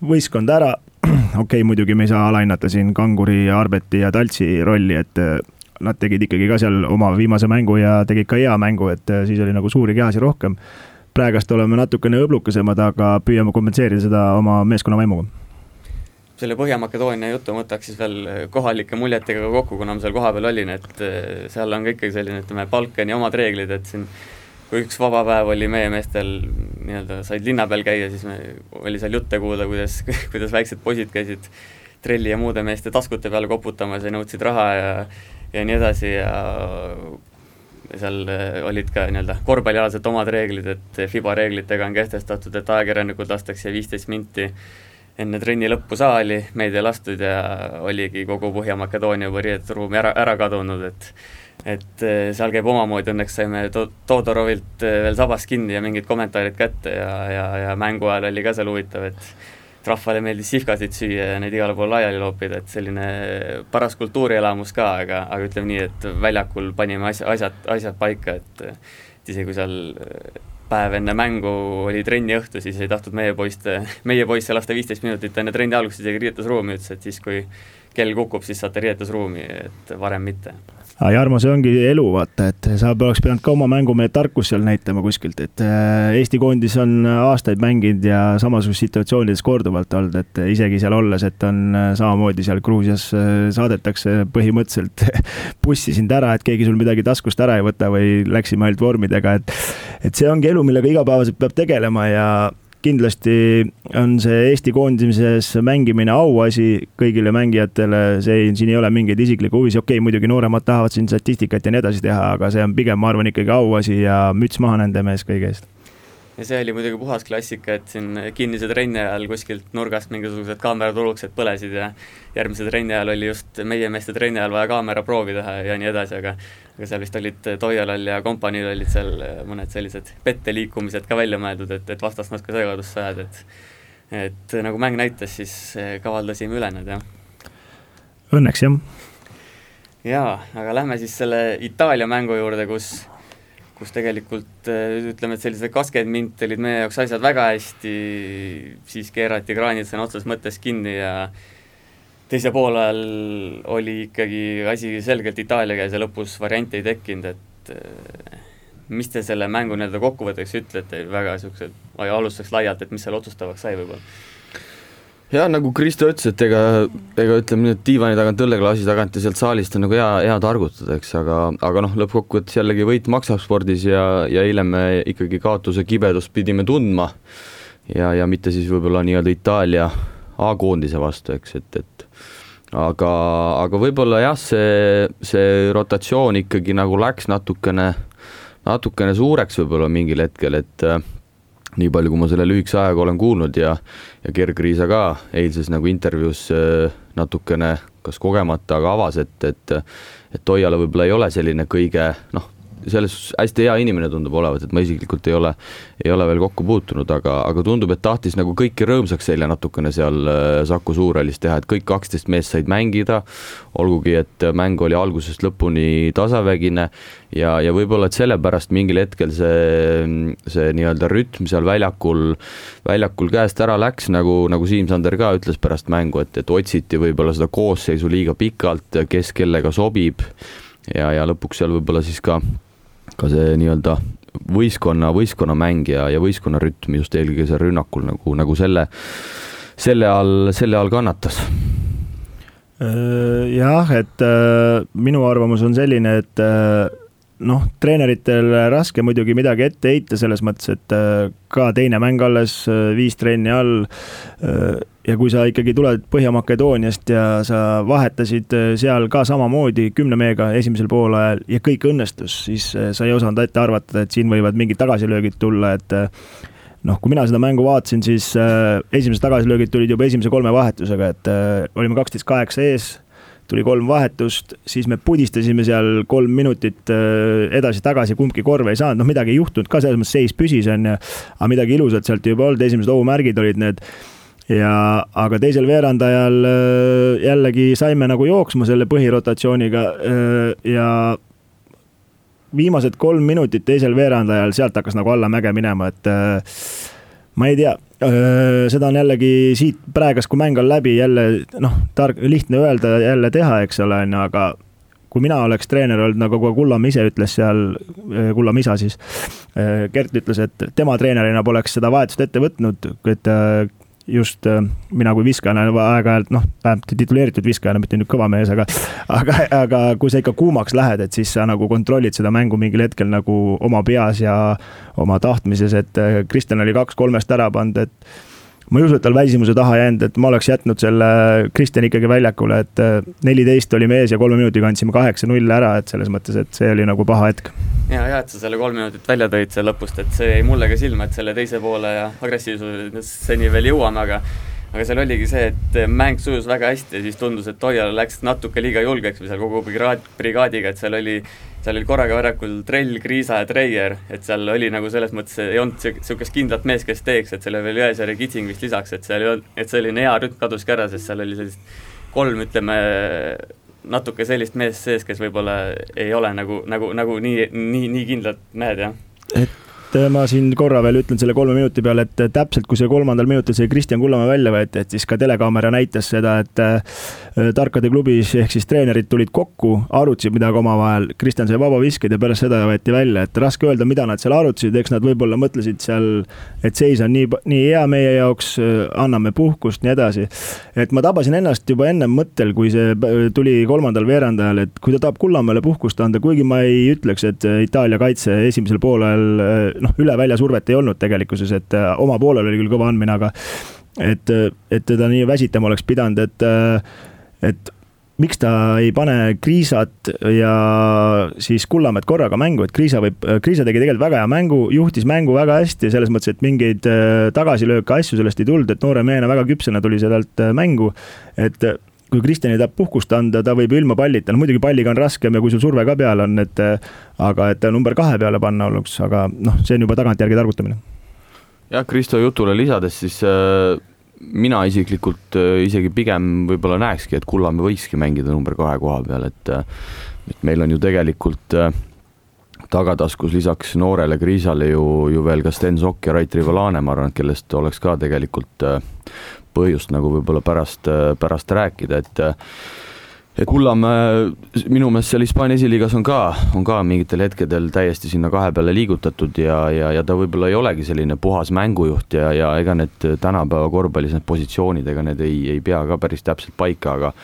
võistkond ära. okei okay,, muidugi me ei saa alahinnata siin Kanguri, Arbeti ja Taltsi rolli, et eh, nad tegid ikkagi ka seal oma viimase mängu ja tegid ka hea mängu, et eh, siis oli nagu suuri kehasid rohkem. praegast oleme natukene õblukesemad, aga püüame kompenseerida seda oma meeskonna vaimuga selle Põhja-Makedoonia jutu võtaks siis veel äh, kohalike muljetega kokku, kuna ma seal kohapeal olin, et äh, seal on ka ikkagi selline, ütleme, Balkani omad reeglid, et siin kui üks vaba päev oli meie meestel nii-öelda said linna peal käia, siis me, oli seal jutte kuulda, kuidas, kuidas väiksed poisid käisid trelli ja muude meeste taskute peal koputamas ja nõudsid raha ja ja nii edasi ja seal äh, olid ka nii-öelda korvpallialaselt omad reeglid, et FIBA reeglitega on kehtestatud, et ajakirjanikud lastakse viisteist minti enne trenni lõppu saali, meid ei lastud ja oligi kogu Põhja-Makedoonia juba riietusruumi ära, ära kadunud, et et eh, seal käib omamoodi, õnneks saime to-, Todorovilt eh, veel sabas kinni ja mingid kommentaarid kätte ja, ja, ja mängu ajal oli ka seal huvitav, et rahvale meeldis sihkasid süüa ja neid igale poole laiali loopida, et selline paras kultuurielamus ka, aga, aga ütleme nii, et väljakul panime asja, asjad, asjad paika, et et isegi kui seal päev enne mängu oli trenniõhtu, siis ei tahtnud meie poiste, meie poisse lasta viisteist minutit enne trenni algust isegi riietusruumi, ütles, et siis, kui kell kukub, siis saate riietusruumi, et varem mitte Jarmo, see ongi elu, vaata, et sa oleks pidanud ka oma mängumehe tarkust seal näitama kuskilt, et äh, Eesti koondis on aastaid mänginud ja samasugustes situatsioonides korduvalt olnud, et isegi seal olles, et on äh, samamoodi seal Gruusias äh, saadetakse põhimõtteliselt bussi sind ära, et keegi sul midagi taskust ära ei võta või läksime ainult vormidega, et et see ongi elu, millega igapäevaselt peab tegelema ja kindlasti on see Eesti koondimises mängimine auasi kõigile mängijatele, see siin ei ole mingeid isiklikke huvisid, okei okay,, muidugi nooremad tahavad siin statistikat ja nii edasi teha, aga see on pigem, ma arvan, ikkagi auasi ja müts maha nende mees kõige eest. Ja see oli muidugi puhas klassika, et siin kinnise trenni ajal kuskilt nurgast mingisugused kaameratuluksed põlesid ja järgmise trenni ajal oli just meie meeste trenni ajal vaja kaameraproovi teha ja nii edasi, aga aga seal vist olid Toialal ja kompaniil olid seal mõned sellised petteliikumised ka välja mõeldud, et, et vastast natuke segadusse ajada, et et nagu mäng näitas, siis kavaldasime üle need, jah. Õnneks, jah. jaa, aga lähme siis selle Itaalia mängu juurde, kus kus tegelikult ütleme, et sellised kakskümmend minti olid meie jaoks asjad väga hästi, siis keerati kraanid sõna otseses mõttes kinni ja teise poole ajal oli ikkagi asi selgelt Itaalia käes ja lõpus variante ei tekkinud, et mis te selle mängu nii-öelda kokkuvõtteks ütlete, väga niisugused, alustaks laialt, et mis seal otsustavaks sai võib-olla? jah, nagu Kristo ütles, et ega, ega ütleme nii, et diivani tagant, õlleklaasi tagant ja sealt saalist on nagu hea, hea targutada, eks, aga, aga noh, lõppkokkuvõttes jällegi võit maksab spordis ja, ja eile me ikkagi kaotuse kibedust pidime tundma ja, ja mitte siis võib-olla nii-öelda Itaalia A-koondise vastu, eks, et, et aga, aga võib-olla jah, see, see rotatsioon ikkagi nagu läks natukene, natukene suureks võib-olla mingil hetkel, et nii palju, kui ma selle lühikese ajaga olen kuulnud ja ja Gerg-Riisa ka eilses nagu intervjuus äh, natukene kas kogemata, aga avas, et, et et Toiala võib-olla ei ole selline kõige noh, selles hästi hea inimene tundub olevat, et ma isiklikult ei ole, ei ole veel kokku puutunud, aga, aga tundub, et tahtis nagu kõiki rõõmsaks eile natukene seal äh, Saku Suurhallis teha, et kõik kaksteist meest said mängida, olgugi et mäng oli algusest lõpuni tasavägine ja, ja võib-olla, et sellepärast mingil hetkel see, see nii-öelda rütm seal väljakul, väljakul käest ära läks, nagu, nagu Siim-Sander ka ütles pärast mängu, et, et otsiti võib-olla seda koosseisu liiga pikalt, kes kellega sobib ja, ja lõpuks seal võib-olla siis ka ka see nii-öelda võistkonna, võistkonnamäng ja, ja võistkonna rütm just eelkõige seal rünnakul nagu, nagu selle, selle all, selle all kannatas. Äh, jah, et äh, minu arvamus on selline, et äh, noh, treeneritel raske muidugi midagi ette heita selles mõttes, et ka teine mäng alles, viis trenni all ja kui sa ikkagi tuled Põhja-Makedooniast ja sa vahetasid seal ka samamoodi kümne meega esimesel poolajal ja kõik õnnestus, siis sa ei osanud ette arvata, et siin võivad mingid tagasilöögid tulla, et noh, kui mina seda mängu vaatasin, siis esimesed tagasilöögid tulid juba esimese kolme vahetusega, et olime kaksteist kaheksa ees, tuli kolm vahetust, siis me pudistasime seal kolm minutit edasi-tagasi, kumbki korve ei saanud, noh, midagi ei juhtunud ka, selles mõttes seis püsis, on ju. aga midagi ilusat sealt juba olnud, esimesed ohumärgid olid need ja, aga teisel veerandajal äh, jällegi saime nagu jooksma selle põhirotatsiooniga äh, ja viimased kolm minutit teisel veerandajal, sealt hakkas nagu allamäge minema, et äh, ma ei tea, seda on jällegi siit praegast, kui mäng on läbi, jälle noh, tark, lihtne öelda, jälle teha, eks ole, on ju, aga kui mina oleks treener olnud, nagu ka Kullamäe ise ütles seal, Kullamäe isa siis, Gert ütles, et tema treenerina poleks seda vahetust ette võtnud, et just äh, mina kui viskajana aeg-ajalt noh, vähemalt tituleeritud viskajana, mitte nüüd kõva mees, aga aga, aga kui sa ikka kuumaks lähed, et siis sa nagu kontrollid seda mängu mingil hetkel nagu oma peas ja oma tahtmises, et äh, Kristjan oli kaks kolmest ära pannud, et ma ei usu, et tal väsimuse taha jäänud, et ma oleks jätnud selle Kristjan ikkagi väljakule, et äh, neliteist oli mees ja kolme minutiga andsime kaheksa-null ära, et selles mõttes, et see oli nagu paha hetk. ja, ja et sa selle kolm minutit välja tõid seal lõpust, et see jäi mulle ka silma, et selle teise poole ja agressiivsuseni veel jõuame, aga aga seal oligi see, et mäng sujus väga hästi ja siis tundus, et Toial läks natuke liiga julgeks või seal kogu brigaad, brigaadiga, et seal oli, seal oli korraga väljakul Trell, Kriisa ja Treier, et seal oli nagu selles mõttes, ei olnud niisugust kindlat meest, kes teeks, et seal oli veel Jõesaar ja Kitsing vist lisaks, et seal ei olnud, et selline hea rütm kaduski ära, sest seal oli sellist kolm, ütleme, natuke sellist meest sees, kes võib-olla ei ole nagu, nagu, nagu nii, nii, nii kindlad mehed, jah. et et äh, ma siin korra veel ütlen selle kolme minuti peale, et äh, täpselt kui see kolmandal minutil see Kristjan Kullamäe välja võeti, et siis ka telekaamera näitas seda, et äh, tarkade klubis ehk siis treenerid tulid kokku, arutasid midagi omavahel, Kristjan sai vabavisked ja pärast seda võeti välja, et raske öelda, mida nad seal arutasid, eks nad võib-olla mõtlesid seal, et seis on nii, nii hea meie jaoks, anname puhkust, nii edasi. et ma tabasin ennast juba ennem mõttel, kui see tuli kolmandal veerandajal, et kui ta tahab Kullamäele puhkust anda, kuigi ma ei ütleks, et Itaalia kaitse esimesel poolel noh, üle välja survet ei olnud tegelikkuses, et äh, oma poolel oli küll kõva andmine, aga et, et teda nii väsitama oleks pidanud, et, äh, et miks ta ei pane Kriisat ja siis Kullamäed korraga mängu, et Kriisa võib, Kriisa tegi tegelikult väga hea mängu, juhtis mängu väga hästi, selles mõttes, et mingeid äh, tagasilööke, asju sellest ei tulnud, et noore mehena väga küpsena tuli sealt mängu. et kui Kristjan ei taha puhkust anda, ta võib ilma pallita, no muidugi palliga on raskem ja kui sul surve ka peal on, et aga et number kahe peale panna oleks, aga noh, see on juba tagantjärgi targutamine. jah, Kristo jutule lisades siis äh, mina isiklikult äh, isegi pigem võib-olla näekski, et Kullamäe võikski mängida number kahe koha peal, et äh, et meil on ju tegelikult äh, tagataskus lisaks noorele Kriisale ju, ju veel ka Sten Sokk ja Rait Rivalane, ma arvan, et kellest oleks ka tegelikult äh, põhjust nagu võib-olla pärast, pärast rääkida, et et Kullamäe minu meelest seal Hispaania esiliigas on ka, on ka mingitel hetkedel täiesti sinna kahe peale liigutatud ja, ja, ja ta võib-olla ei olegi selline puhas mängujuht ja, ja ega need tänapäeva korvpallis need positsioonid, ega need ei, ei pea ka päris täpselt paika, aga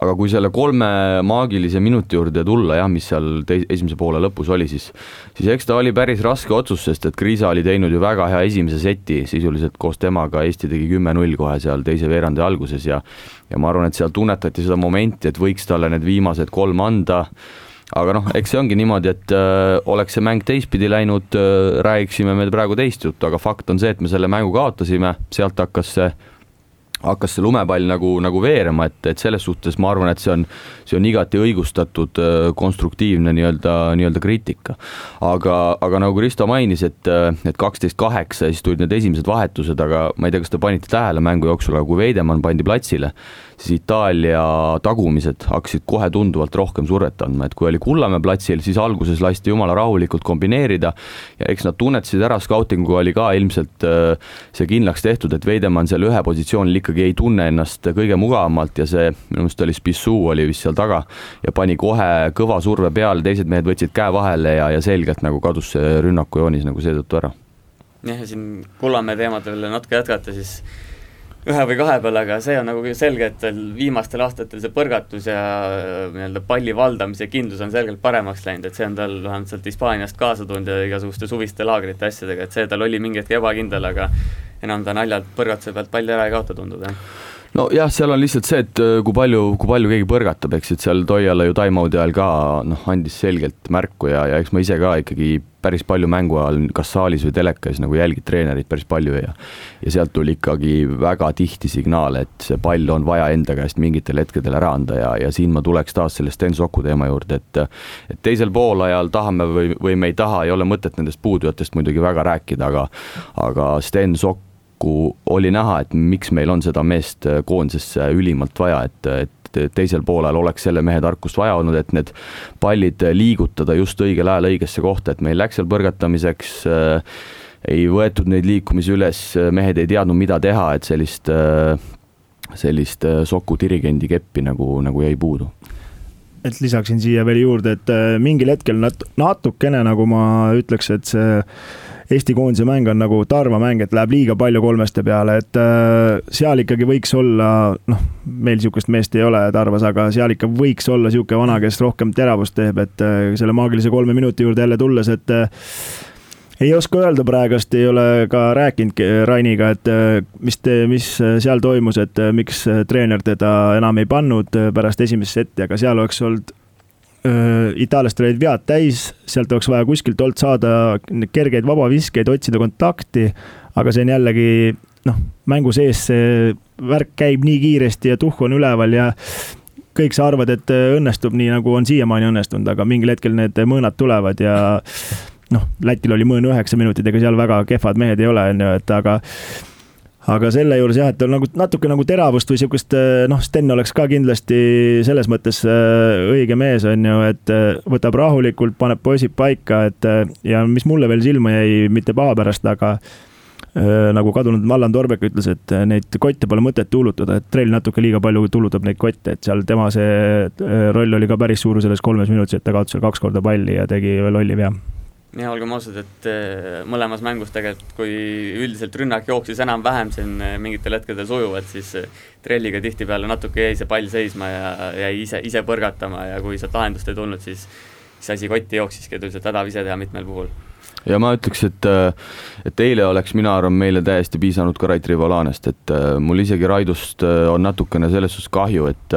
aga kui selle kolme maagilise minuti juurde tulla jah, mis seal tei-, esimese poole lõpus oli, siis siis eks ta oli päris raske otsus, sest et Kriisa oli teinud ju väga hea esimese seti, sisuliselt koos temaga Eesti tegi kümme-null kohe seal teise veerandi alguses ja ja ma arvan, et seal tunnetati seda momenti, et võiks talle need viimased kolm anda, aga noh, eks see ongi niimoodi, et äh, oleks see mäng teistpidi läinud äh,, räägiksime me praegu teist juttu, aga fakt on see, et me selle mängu kaotasime, sealt hakkas see hakkas see lumepall nagu, nagu veerema, et, et selles suhtes ma arvan, et see on, see on igati õigustatud äh, konstruktiivne nii-öelda, nii-öelda kriitika. aga, aga nagu Kristo mainis, et, äh, et kaksteist kaheksa ja siis tulid need esimesed vahetused, aga ma ei tea, kas te panite tähele mängu jooksul, aga kui Veidemann pandi platsile, siis Itaalia tagumised hakkasid kohe tunduvalt rohkem survet andma, et kui oli Kullamäe platsil, siis alguses lasti jumala rahulikult kombineerida ja eks nad tunnetasid ära, skautinguga oli ka ilmselt äh, see kindlaks tehtud, et Veidemann seal ühe positsioonil ikkagi ei tunne ennast kõige mugavamalt ja see, minu meelest oli Spissou oli vist seal taga ja pani kohe kõva surve peale, teised mehed võtsid käe vahele ja, ja selgelt nagu kadus see rünnakujoonis nagu seetõttu ära. jah, ja siin Kullamäe teemadel natuke jätkata, siis ühe või kahe peale, aga see on nagu selge, et viimastel aastatel see põrgatus ja nii-öelda palli valdamise kindlus on selgelt paremaks läinud, et see on tal vähemalt sealt Hispaaniast kaasa tulnud ja igasuguste suviste laagrite asjadega, et see tal oli mingi hetk ebakindel, aga enam ta naljalt põrgatuse pealt palli ära ei kaota, tundub, jah. Nojah, seal on lihtsalt see, et äh, kui palju, kui palju keegi põrgatab, eks, et seal Toiala ju time-out'i ajal ka noh, andis selgelt märku ja, ja eks ma ise ka ikkagi päris palju mängu ajal kas saalis või telekas nagu jälgid treenerit päris palju ja ja sealt tuli ikkagi väga tihti signaale, et see pall on vaja enda käest mingitel hetkedel ära anda ja, ja siin ma tuleks taas selle Sten Soku teema juurde, et et teisel poolajal tahame või, või me ei taha, ei ole mõtet nendest puudujatest muidugi väga rääkida, aga aga Sten Sokk paraku oli näha, et miks meil on seda meest koondisesse ülimalt vaja, et, et teisel poolel oleks selle mehe tarkust vaja olnud, et need pallid liigutada just õigel ajal õigesse kohta, et meil läks seal põrgatamiseks äh, ei võetud neid liikumisi üles, mehed ei teadnud, mida teha, et sellist, äh, sellist äh, Soku dirigendi keppi nagu, nagu jäi puudu. Et lisaksin siia veel juurde, et mingil hetkel nat-, natukene nagu ma ütleks, et see Eesti koondise mäng on nagu Tarva mäng, et läheb liiga palju kolmeste peale, et äh, seal ikkagi võiks olla, noh, meil niisugust meest ei ole Tarvas, aga seal ikka võiks olla niisugune vana, kes rohkem teravust teeb, et äh, selle maagilise kolme minuti juurde jälle tulles, et äh, ei oska öelda praegust, ei ole ka rääkinud Rainiga, et mis, mis seal toimus, et miks treener teda enam ei pannud pärast esimest setti, aga seal oleks olnud itaallastel olid vead täis, sealt oleks vaja kuskilt olnud saada kergeid vabaviskeid, otsida kontakti, aga see on jällegi noh, mängu sees see värk käib nii kiiresti ja tuhh on üleval ja kõik sa arvad, et õnnestub nii, nagu on siiamaani õnnestunud, aga mingil hetkel need mõõnad tulevad ja noh, Lätil oli mõõn üheksa minutit, ega seal väga kehvad mehed ei ole, on ju, et aga aga selle juures jah, et on nagu natuke nagu teravust või sihukest eh, noh, Sten oleks ka kindlasti selles mõttes eh, õige mees, on ju, et eh, võtab rahulikult, paneb poisid paika, et ja mis mulle veel silma jäi, mitte paha pärast, aga nagu kadunud Allan Torbek ütles, et neid kotte pole mõtet tuulutada, et Trell natuke liiga palju tulutab neid kotte, et seal tema see roll oli ka päris suur selles kolmes minutis, et ta kaotas seal kaks korda palli ja tegi lolli vea ja olgem ausad, et äh, mõlemas mängus tegelikult, kui üldiselt rünnak jooksis enam-vähem siin äh, mingitel hetkedel sujuvalt, siis äh, trelliga tihtipeale natuke jäi see pall seisma ja jäi ise, ise põrgatama ja kui sealt lahendust ei tulnud, siis siis asi kotti jooksiski tuli sealt hädav ise teha mitmel puhul. Ja ma ütleks, et, et eile oleks, mina arvan, meile täiesti piisanud ka Rait Rivolanest, et mul isegi Raidust on natukene selles suhtes kahju, et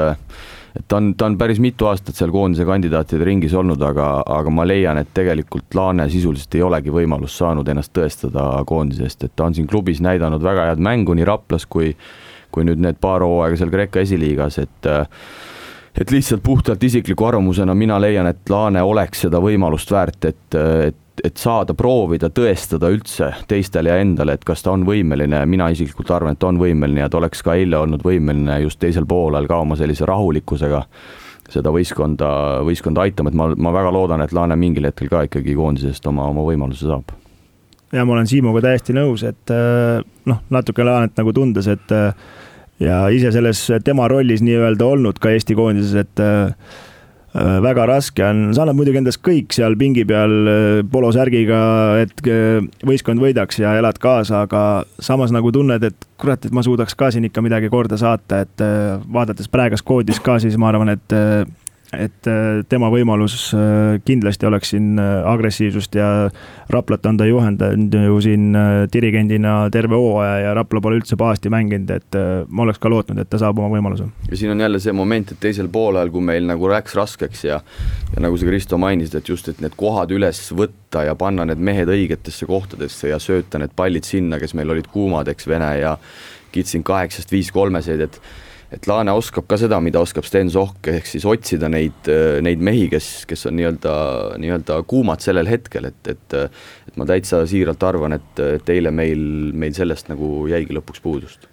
et ta on, ta on päris mitu aastat seal koondise kandidaatide ringis olnud, aga, aga ma leian, et tegelikult Laane sisuliselt ei olegi võimalust saanud ennast tõestada koondisest, et ta on siin klubis näidanud väga head mängu nii Raplas kui kui nüüd need paar hooaega seal Kreeka esiliigas, et et lihtsalt puhtalt isikliku arvamusena mina leian, et Laane oleks seda võimalust väärt, et, et et saada proovida, tõestada üldse teistele ja endale, et kas ta on võimeline, mina isiklikult arvan, et on võimeline ja ta oleks ka eile olnud võimeline just teisel poolel ka oma sellise rahulikkusega seda võistkonda, võistkonda aitama, et ma, ma väga loodan, et Laane mingil hetkel ka ikkagi koondisest oma, oma võimaluse saab. ja ma olen Siimuga täiesti nõus, et äh, noh, natuke Laanet nagu tundes, et äh, ja ise selles tema rollis nii-öelda olnud ka Eesti koondises, et Äh, väga raske on, sa annad muidugi endast kõik seal pingi peal äh, polosärgiga, et äh, võistkond võidaks ja elad kaasa, aga samas nagu tunned, et kurat, et ma suudaks ka siin ikka midagi korda saata, et vaadates praegust koodist ka, siis ma arvan, et et äh, tema võimalus äh, kindlasti oleks siin äh, agressiivsust ja Raplat on ta juhendanud ju siin dirigendina terve hooaja ja Rapla pole üldse pahasti mänginud, et ma oleks ka lootnud, et ta saab oma võimaluse. ja siin on jälle see moment, et teisel poolel, kui meil nagu läks raskeks ja ja nagu sa, Kristo, mainisid, et just, et need kohad üles võtta ja panna need mehed õigetesse kohtadesse ja sööta need pallid sinna, kes meil olid kuumad, eks, Vene ja Kitsing kaheksast viis kolmeseid, et et Laane oskab ka seda, mida oskab Sten Sohk, ehk siis otsida neid, neid mehi, kes, kes on nii-öelda, nii-öelda kuumad sellel hetkel, et, et et ma täitsa siiralt arvan, et, et eile meil, meil sellest nagu jäigi lõpuks puudust.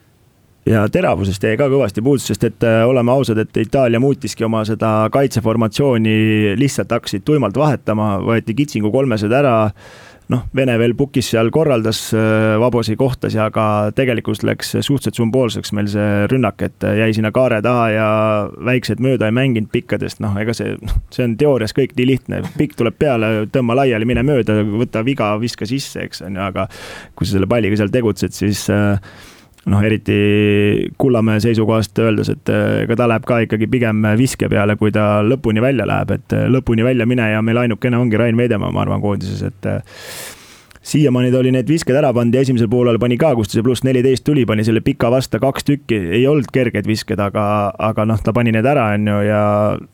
Ja teravusest jäi ka kõvasti puudus, sest et äh, oleme ausad, et Itaalia muutiski oma seda kaitseformatsiooni, lihtsalt hakkasid tuimalt vahetama, võeti kitsingu kolmesed ära noh, Vene veel pukis seal korraldas, äh, vabosi kohtas ja ka tegelikult läks suhteliselt sümboolseks. Meil see rünnak, et jäi sinna kaare taha ja väiksed mööda ei mänginud pikkadest, noh, ega see, noh, see on teoorias kõik nii lihtne, pikk tuleb peale, tõmba laiali, mine mööda, võta viga, viska sisse, eks on ju, aga kui sa selle palliga seal tegutsed, siis äh, noh, eriti Kullamäe seisukohast öeldes, et ega ta läheb ka ikkagi pigem viske peale, kui ta lõpuni välja läheb, et lõpuni välja mineja meil ainukene ongi Rain Veidemaa, ma arvan, koondises, et siiamaani ta oli need visked ära pannud ja esimesel poolel pani ka, kus ta see pluss neliteist tuli, pani selle pika vasta kaks tükki, ei olnud kerged visked, aga, aga noh, ta pani need ära, on ju, ja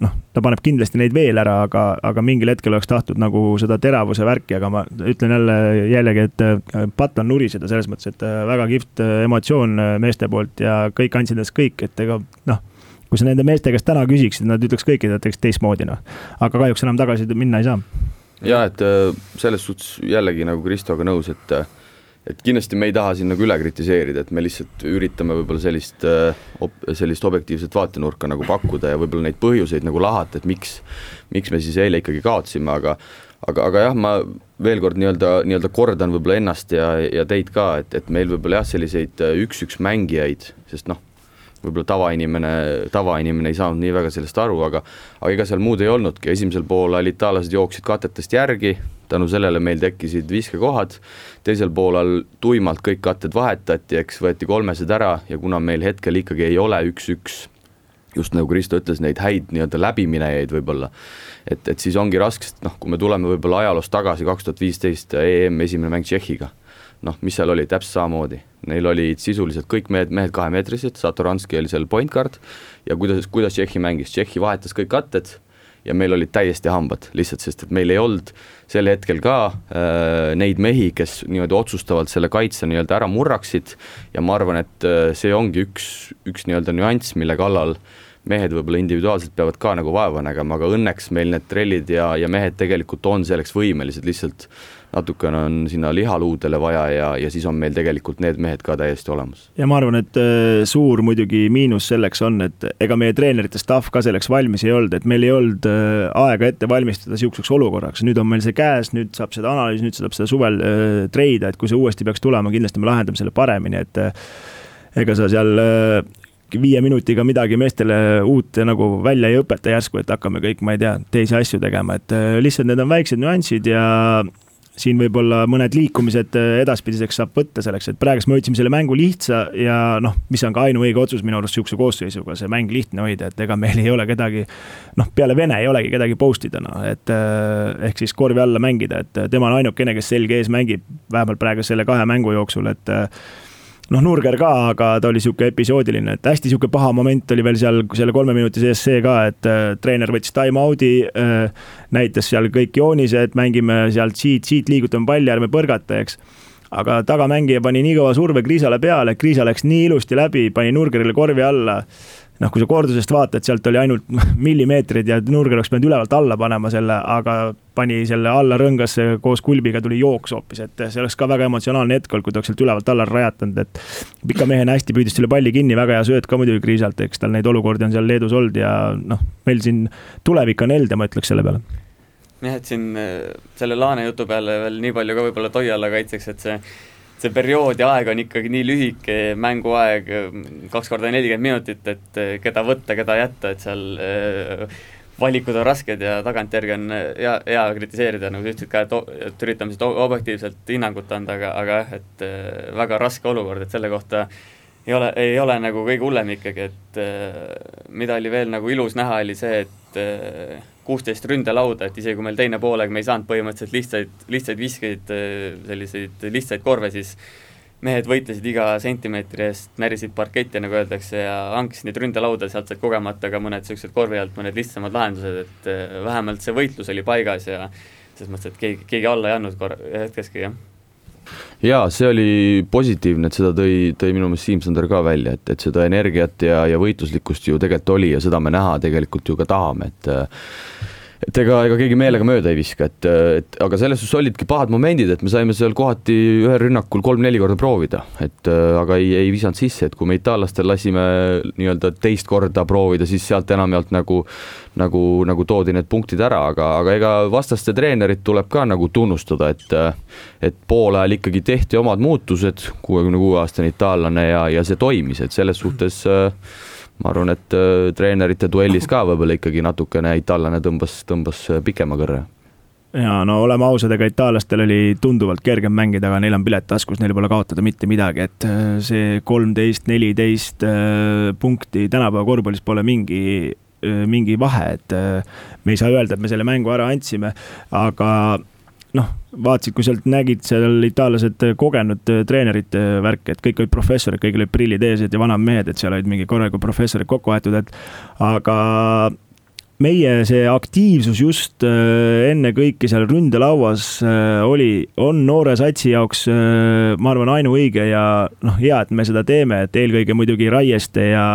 noh, ta paneb kindlasti neid veel ära, aga, aga mingil hetkel oleks tahtnud nagu seda teravuse värki, aga ma ütlen jälle jällegi, et äh, patt on nuriseda selles mõttes, et äh, väga kihvt äh, emotsioon meeste poolt ja kõik andsid endast kõik, et ega noh kui sa nende meeste käest täna küsiksid, nad ütleks kõik, et teeks teistmoodi, noh. aga kahjuks enam tagasi minna ei saa ja et äh, selles suhtes jällegi nagu Kristoga nõus, et äh, et kindlasti me ei taha siin nagu üle kritiseerida, et me lihtsalt üritame võib-olla sellist, äh, sellist objektiivset vaatenurka nagu pakkuda ja võib-olla neid põhjuseid nagu lahata, et miks, miks me siis eile ikkagi kaotasime, aga aga, aga jah, ma veel kord nii-öelda, nii-öelda kordan võib-olla ennast ja, ja teid ka, et, et meil võib-olla jah, selliseid üks-üks mängijaid, sest noh, võib-olla tavainimene, tavainimene ei saanud nii väga sellest aru, aga aga ega seal muud ei olnudki, esimesel poolel itaallased jooksid katetest järgi, tänu sellele meil tekkisid viskekohad, teisel poolel tuimalt kõik katted vahetati, eks võeti kolmesed ära ja kuna meil hetkel ikkagi ei ole üks-üks, just nagu Kristo ütles, neid häid nii-öelda läbiminejaid võib-olla, et, et siis ongi raske, sest noh, kui me tuleme võib-olla ajaloos tagasi, kaks tuhat viisteist EM esimene mäng Tšehhiga noh, mis seal oli, täpselt samamoodi, neil olid sisuliselt kõik mehed, mehed kahemeetrised, Satoranski oli seal point guard ja kuidas, kuidas Tšehhi mängis, Tšehhi vahetas kõik katted ja meil olid täiesti hambad, lihtsalt sest et meil ei olnud sel hetkel ka äh, neid mehi, kes niimoodi otsustavalt selle kaitse nii-öelda ära murraksid. Ja ma arvan, et äh, see ongi üks, üks nii-öelda nüanss, mille kallal mehed võib-olla individuaalselt peavad ka nagu vaeva nägema, aga õnneks meil need trellid ja, ja mehed tegelikult on selleks võimelised, lihtsalt natukene on sinna lihaluudele vaja ja, ja siis on meil tegelikult need mehed ka täiesti olemas. ja ma arvan, et äh, suur muidugi miinus selleks on, et ega meie treenerite staff ka selleks valmis ei olnud, et meil ei olnud äh, aega ette valmistada sihukeseks olukorraks, nüüd on meil see käes, nüüd saab seda analüüsi, nüüd saab seda suvel äh, treida, et kui see uuesti peaks tulema, kindlasti me lahendame selle paremini, et ega sa seal viie minutiga midagi meestele uut nagu välja ei õpeta järsku, et hakkame kõik, ma ei tea, teisi asju tegema, et lihtsalt need on väiksed nüansid ja siin võib-olla mõned liikumised äh, edaspidiseks saab võtta selleks, et praegust me hoidsime selle mängu lihtsa ja noh, mis on ka ainuõige otsus minu arust sihukese koosseisuga, see mäng lihtne hoida, et ega meil ei ole kedagi. noh, peale Vene ei olegi kedagi post ida, noh, et äh, ehk siis korvi alla mängida, et tema on ainukene, kes selge ees mängib, vähemalt praegu selle kahe mängu jooksul, et äh, noh, Nurger ka, aga ta oli sihuke episoodiline, et hästi sihuke paha moment oli veel seal selle kolme minuti sees see ka, et äh, treener võttis time out'i äh,. näitas seal kõik joonised, mängime sealt siit, siit liigutame palli, ärme põrgata, eks aga tagamängija pani nii kõva surve Kriisale peale, Kriisa läks nii ilusti läbi, pani Nurgerile korvi alla noh, kui sa kordusest vaatad, sealt oli ainult millimeetrid ja Nurger oleks pidanud ülevalt alla panema selle, aga pani selle alla rõngasse koos kulbiga tuli jooks hoopis, et see oleks ka väga emotsionaalne hetk olnud, kui ta oleks sealt ülevalt alla rajatanud, et. pika mehena hästi püüdis selle palli kinni, väga hea sööt ka muidugi Kriisalt, eks tal neid olukordi on seal Leedus olnud ja noh, meil siin tulevik on helde, ma ütleks selle peale jah, et siin äh, selle Laane jutu peale veel nii palju ka võib-olla Toiala kaitseks, et see see periood ja aeg on ikkagi nii lühike, mänguaeg kaks korda nelikümmend minutit, et eh, keda võtta, keda jätta, et seal äh, valikud on rasked ja tagantjärgi on hea, hea kritiseerida, nagu sa ütlesid ka, et, et üritame siis objektiivselt hinnangut anda, aga, aga jah, et väga raske olukord, et selle kohta ei ole, ei ole nagu kõige hullem ikkagi, et mida oli veel nagu ilus näha, oli see, et kuusteist ründelauda, et isegi kui meil teine poolega me ei saanud põhimõtteliselt lihtsaid, lihtsaid viskeid, selliseid lihtsaid korve, siis mehed võitlesid iga sentimeetri eest, närisid parketti, nagu öeldakse, ja hankisid neid ründelauda, sealt said kogemata ka mõned niisugused korvi alt mõned lihtsamad lahendused, et eh, vähemalt see võitlus oli paigas ja selles mõttes, et keegi, keegi alla ei andnud kor-, hetkeski, jah jaa, see oli positiivne, et seda tõi, tõi minu meelest Siim Sander ka välja, et, et seda energiat ja, ja võitluslikkust ju tegelikult oli ja seda me näha tegelikult ju ka tahame, et et ega, ega keegi meelega mööda ei viska, et, et aga selles suhtes olidki pahad momendid, et me saime seal kohati ühel rünnakul kolm-neli korda proovida, et aga ei, ei visanud sisse, et kui me itaallastel lasime nii-öelda teist korda proovida, siis sealt enamjaolt nagu nagu, nagu toodi need punktid ära, aga, aga ega vastaste treenerit tuleb ka nagu tunnustada, et et poolajal ikkagi tehti omad muutused, kuuekümne kuue aastane itaallane ja, ja see toimis, et selles suhtes äh, ma arvan, et äh, treenerite duellis ka võib-olla ikkagi natukene itaallane tõmbas, tõmbas äh, pikema kõrre. Ja no oleme ausad, ega itaallastel oli tunduvalt kergem mängida, aga neil on pilet taskus, neil pole kaotada mitte midagi, et äh, see kolmteist, neliteist punkti tänapäeva korvpallis pole mingi mingi vahe, et me ei saa öelda, et me selle mängu ära andsime, aga noh, vaatasid, kui sealt nägid seal itaallased kogenud treenerite värki, et kõik olid professorid, kõigil olid prillid ees ja vanad mehed, et seal olid mingi korralikud professorid kokku aetud, et aga meie see aktiivsus just äh, enne kõike seal ründelauas oli, on noore satsi jaoks, ma arvan, ainuõige ja noh, hea, et me seda teeme, et eelkõige muidugi Raieste ja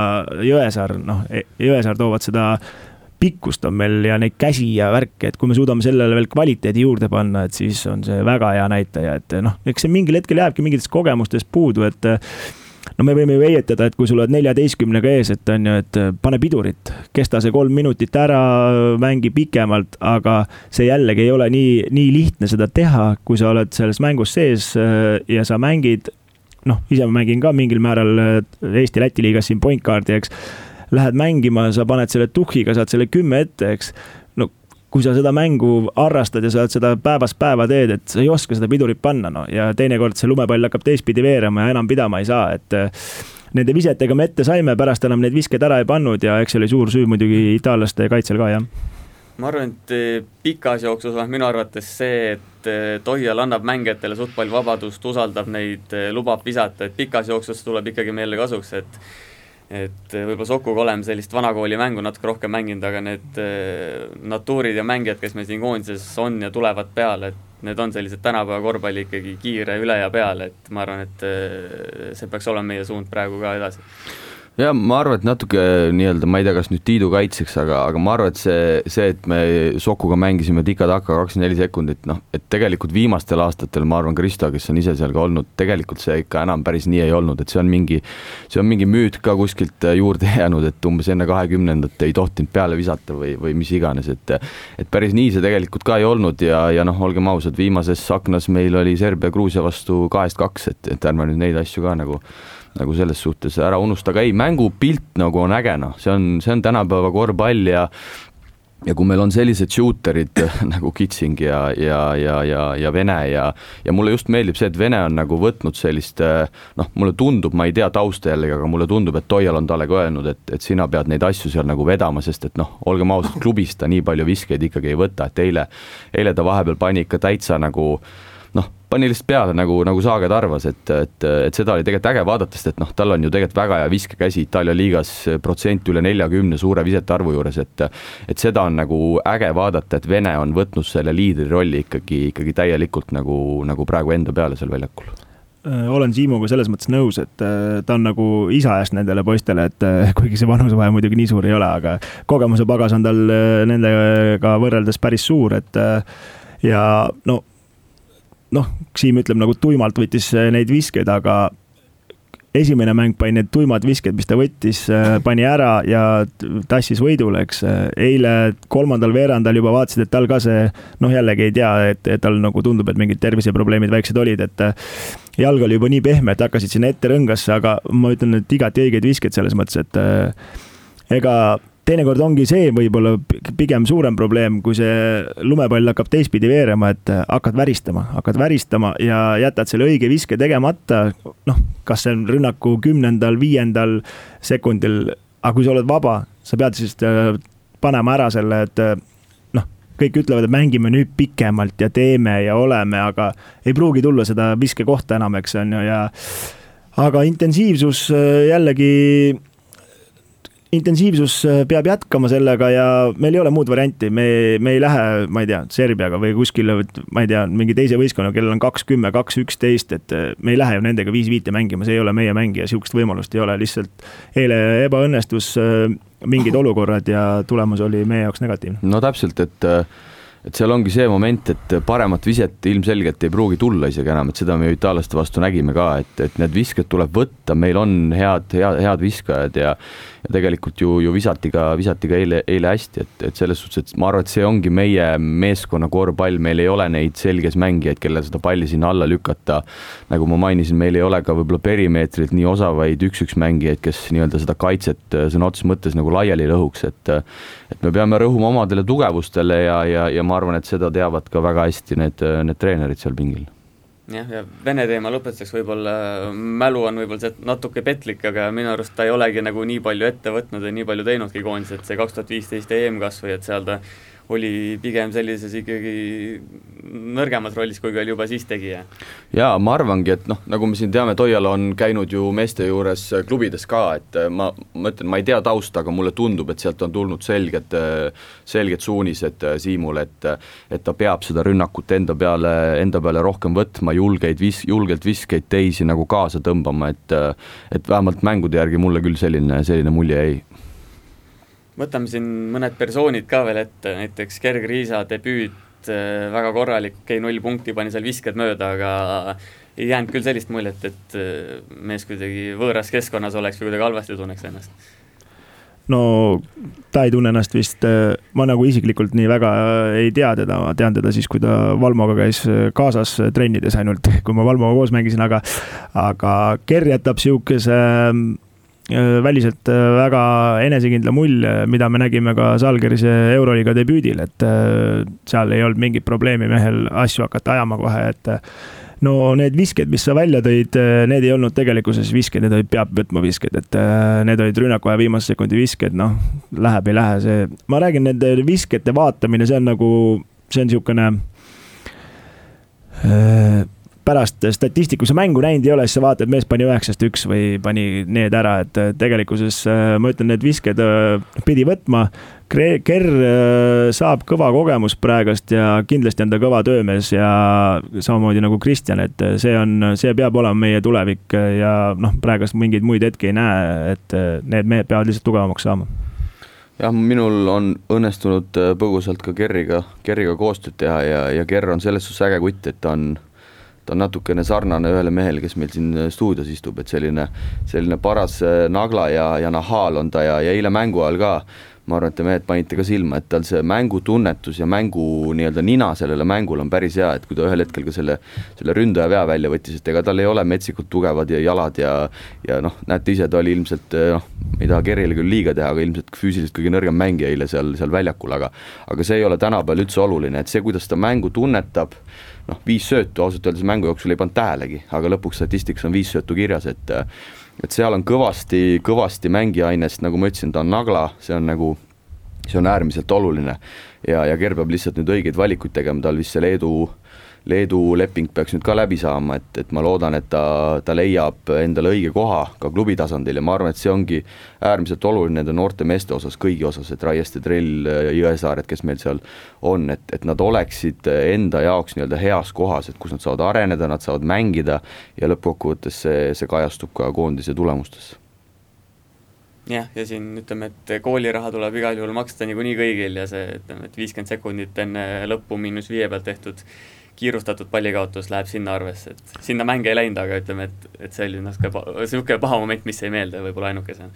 Jõesaar, noh, e-, Jõesaar toovad seda pikkust on meil ja neid käsi ja värke, et kui me suudame sellele veel kvaliteedi juurde panna, et siis on see väga hea näitaja, et noh, eks see mingil hetkel jääbki mingitest kogemustest puudu, et no me võime ju heietada, et kui sa oled neljateistkümnega ees, et on ju, et äh, pane pidurit, kesta see kolm minutit ära, mängi pikemalt, aga see jällegi ei ole nii, nii lihtne seda teha, kui sa oled selles mängus sees ja sa mängid noh, ise ma mängin ka mingil määral Eesti-Läti liigas siin point guard'i, eks. Lähed mängima, sa paned selle tuhhiga, saad selle kümme ette, eks kui sa seda mängu harrastad ja sa oled seda päevast päeva teed, et sa ei oska seda pidurit panna, no ja teinekord see lumepall hakkab teistpidi veerema ja enam pidama ei saa, et eh, nende visetega me ette saime, pärast enam neid viskeid ära ei pannud ja eks see oli suur süü muidugi itaallaste kaitsel ka, jah. ma arvan, et eh, pikas jooksus on minu arvates see, et eh, Toial annab mängijatele suht palju vabadust, usaldab neid, lubab visata, et pikas jooksus tuleb ikkagi meile kasuks, et et eh, võib-olla Sokuga oleme sellist vanakooli mängu natuke rohkem mänginud, aga need eh, natuurid ja mängijad, kes meil siin koondises on ja tulevad peale, et need on sellised tänapäeva korvpalli ikkagi kiire üle ja peale, et ma arvan, et eh, see peaks olema meie suund praegu ka edasi ja ma arvan, et natuke nii-öelda, ma ei tea, kas nüüd Tiidu kaitseks, aga, aga ma arvan, et see, see, et me Sokuga mängisime tika-taka kakskümmend neli sekundit, noh, et tegelikult viimastel aastatel ma arvan, Kristo, kes on ise seal ka olnud, tegelikult see ikka enam päris nii ei olnud, et see on mingi, see on mingi müüt ka kuskilt juurde jäänud, et umbes enne kahekümnendat ei tohtinud peale visata või, või mis iganes, et et päris nii see tegelikult ka ei olnud ja, ja noh, olgem ausad, viimases aknas meil oli Serbia-Gruusia vastu kahest kaks, et, et ärme nüüd neid asju ka nagu nagu selles suhtes. Ära unusta, aga ei, mängupilt nagu on äge, noh, see on, see on tänapäeva korvpall ja ja kui meil on sellised shooter'id nagu Kitsing ja, ja, ja, ja, ja Vene ja, ja mulle just meeldib see, et Vene on nagu võtnud sellist noh, mulle tundub, ma ei tea tausta jällegi, aga mulle tundub, et Toial on talle ka öelnud, et, et sina pead neid asju seal nagu vedama, sest et noh, olgem ausad, klubis ta nii palju viskeid ikkagi ei võta, et eile, eile ta vahepeal pani ikka täitsa nagu noh, pani lihtsalt peale nagu, nagu Saaged arvas, et, et, et seda oli tegelikult äge vaadata, sest et noh, tal on ju tegelikult väga hea viskekäsi Itaalia liigas, protsent üle neljakümne suure visete arvu juures, et et seda on nagu äge vaadata, et Vene on võtnud selle liidri rolli ikkagi, ikkagi täielikult nagu, nagu praegu enda peale seal väljakul. Äh, olen Siimuga selles mõttes nõus, et äh, ta on nagu isa eest nendele poistele, et äh, kuigi see vanusevahe muidugi nii suur ei ole, aga kogemuse pagas on tal nendega võrreldes päris suur, et ja no noh, Siim ütleb nagu tuimalt võttis äh, neid viskeid, aga esimene mäng pani need tuimad visked, mis ta võttis, äh, pani ära ja tassis võidule, eks. eile kolmandal veerandal juba vaatasid, et tal ka see, noh, jällegi ei tea, et, et tal nagu tundub, et mingid terviseprobleemid väiksed olid, et äh, jalg oli juba nii pehme, et hakkasid sinna ette rõngasse, aga ma ütlen, et igati õigeid viskeid selles mõttes, et ega teinekord ongi see võib-olla pigem suurem probleem, kui see lumepall hakkab teistpidi veerema, et hakkad väristama, hakkad väristama ja jätad selle õige viske tegemata. noh, kas see on rünnaku kümnendal, viiendal sekundil, aga kui sa oled vaba, sa pead siis äh, panema ära selle, et äh, noh, kõik ütlevad, et mängime nüüd pikemalt ja teeme ja oleme, aga ei pruugi tulla seda viskekohta enam, eks on ju, ja aga intensiivsus äh, jällegi intensiivsus äh, peab jätkama sellega ja meil ei ole muud varianti, me, me ei lähe, ma ei tea, Serbiaga või kuskile, ma ei tea, mingi teise võistkonnaga, kellel on kaks, kümme, kaks, üksteist, et äh, me ei lähe ju nendega viis-viite mängima, see ei ole meie mäng ja sihukest võimalust ei ole, lihtsalt eile ebaõnnestus äh, mingid olukorrad ja tulemus oli meie jaoks negatiivne. no täpselt, et et seal ongi see moment, et paremat viset ilmselgelt ei pruugi tulla isegi enam, et seda me ju itaallaste vastu nägime ka, et, et need visked tuleb võtta, meil on head, head, head viskajad ja ja tegelikult ju, ju visati ka, visati ka eile, eile hästi, et, et selles suhtes, et ma arvan, et see ongi meie meeskonna korvpall, meil ei ole neid selges mängijaid, kellel seda palli sinna alla lükata. nagu ma mainisin, meil ei ole ka võib-olla perimeetrilt nii osavaid üks-üks mängijaid, kes nii-öelda seda kaitset sõna otseses mõttes nagu laiali lõhuks, et et me peame rõhuma omadele tugevustele ja, ja, ja ma arvan, et seda teavad ka väga hästi need, need treenerid seal pingil jah, ja Vene teema lõpetuseks võib-olla, mälu on võib-olla see natuke petlik, aga minu arust ta ei olegi nagu nii palju ette võtnud ja nii palju teinudki koondises, et see kaks tuhat viisteist EM kas või et seal ta oli pigem sellises ikkagi nõrgemas rollis, kui veel juba siis tegija. jaa, ma arvangi, et noh, nagu me siin teame, Toial on käinud ju meeste juures klubides ka, et ma, ma ütlen, ma ei tea tausta, aga mulle tundub, et sealt on tulnud selged, selged suunised Siimule, et et ta peab seda rünnakut enda peale, enda peale rohkem võtma, julgeid vis-, julgelt viskeid teisi nagu kaasa tõmbama, et et vähemalt mängude järgi mulle küll selline, selline mulje jäi võtame siin mõned persoonid ka veel ette, näiteks Gerg Riisa debüüt, äh, väga korralik, okei okay,, null punkti pani seal visked mööda, aga ei jäänud küll sellist muljet, et äh, mees kuidagi võõras keskkonnas oleks või kuidagi halvasti tunneks ennast. No ta ei tunne ennast vist, äh, ma nagu isiklikult nii väga ei tea teda, ma tean teda siis, kui ta Valmoga käis kaasas trennides ainult, kui ma Valmoga koos mängisin, aga aga Ger jätab sihukese väliselt äh, väga enesekindla mulje, mida me nägime ka Salgerise Euroliiga debüüdil, et äh, seal ei olnud mingit probleemi mehel asju hakata ajama kohe, et no need visked, mis sa välja tõid, need ei olnud tegelikkuses visked, need olid peab võtma visked, et need olid rünnaku aja viimase sekundi visked, noh, läheb, ei lähe, see, ma räägin, nende viskete vaatamine, see on nagu, see on niisugune pärast statistik, kui sa mängu näinud ei ole, siis sa vaatad, mees pani üheksast üks või pani need ära, et tegelikkuses äh, ma ütlen, need visked äh, pidi võtma. Ker äh, saab kõva kogemus praegast ja kindlasti on ta kõva töömees ja samamoodi nagu Kristjan, et see on, see peab olema meie tulevik ja noh, praegust mingeid muid hetki ei näe, et need mehed peavad lihtsalt tugevamaks saama jah, minul on õnnestunud põgusalt ka Kerriga, Kerriga koostööd teha ja, ja Kerr on selles suhtes äge kutt, et ta on ta on natukene sarnane ühele mehele, kes meil siin stuudios istub, et selline, selline paras äh, nagla ja, ja nahaal on ta ja, ja eile mängu ajal ka. Ma arvan, et te mehed panite ka silma, et tal see mängutunnetus ja mängu nii-öelda nina sellele mängule on päris hea, et kui ta ühel hetkel ka selle, selle ründaja vea välja võttis, et ega tal ei ole metsikult tugevad ja jalad ja ja noh, näete ise, ta oli ilmselt noh, ei taha Kerrile küll liiga teha, aga ilmselt füüsiliselt kõige nõrgem mängija eile seal, seal väljakul, aga aga see ei ole tänapäeval üldse oluline, et see, kuidas ta mängu tunnetab, noh, viis söötu ausalt öeldes mängu jooksul ei pannud tähelegi, aga lõpuks statistikas on viis söötu kirjas, et et seal on kõvasti, kõvasti mängiainest, nagu ma ütlesin, ta on nagla, see on nagu, see on äärmiselt oluline. Ja, ja Ger peab lihtsalt nüüd õigeid valikuid tegema, tal vist see Leedu Leedu leping peaks nüüd ka läbi saama, et, et ma loodan, et ta, ta leiab endale õige koha ka klubi tasandil ja ma arvan, et see ongi äärmiselt oluline nende noorte meeste osas, kõigi osas, et Raieste, Trell, Jõesaared, kes meil seal on, et, et nad oleksid enda jaoks nii-öelda heas kohas, et kus nad saavad areneda, nad saavad mängida ja lõppkokkuvõttes see, see kajastub ka koondise tulemustes. Jah, ja siin ütleme, et kooliraha tuleb igal juhul maksta niikuinii kõigil ja see, ütleme, et viiskümmend sekundit enne lõppu miinus viie pealt tehtud kiirustatud pallikaotus läheb sinna arvesse, et sinna mänge ei läinud, aga ütleme, et, et see oli natuke niisugune paha moment, mis jäi meelde võib-olla ainukesena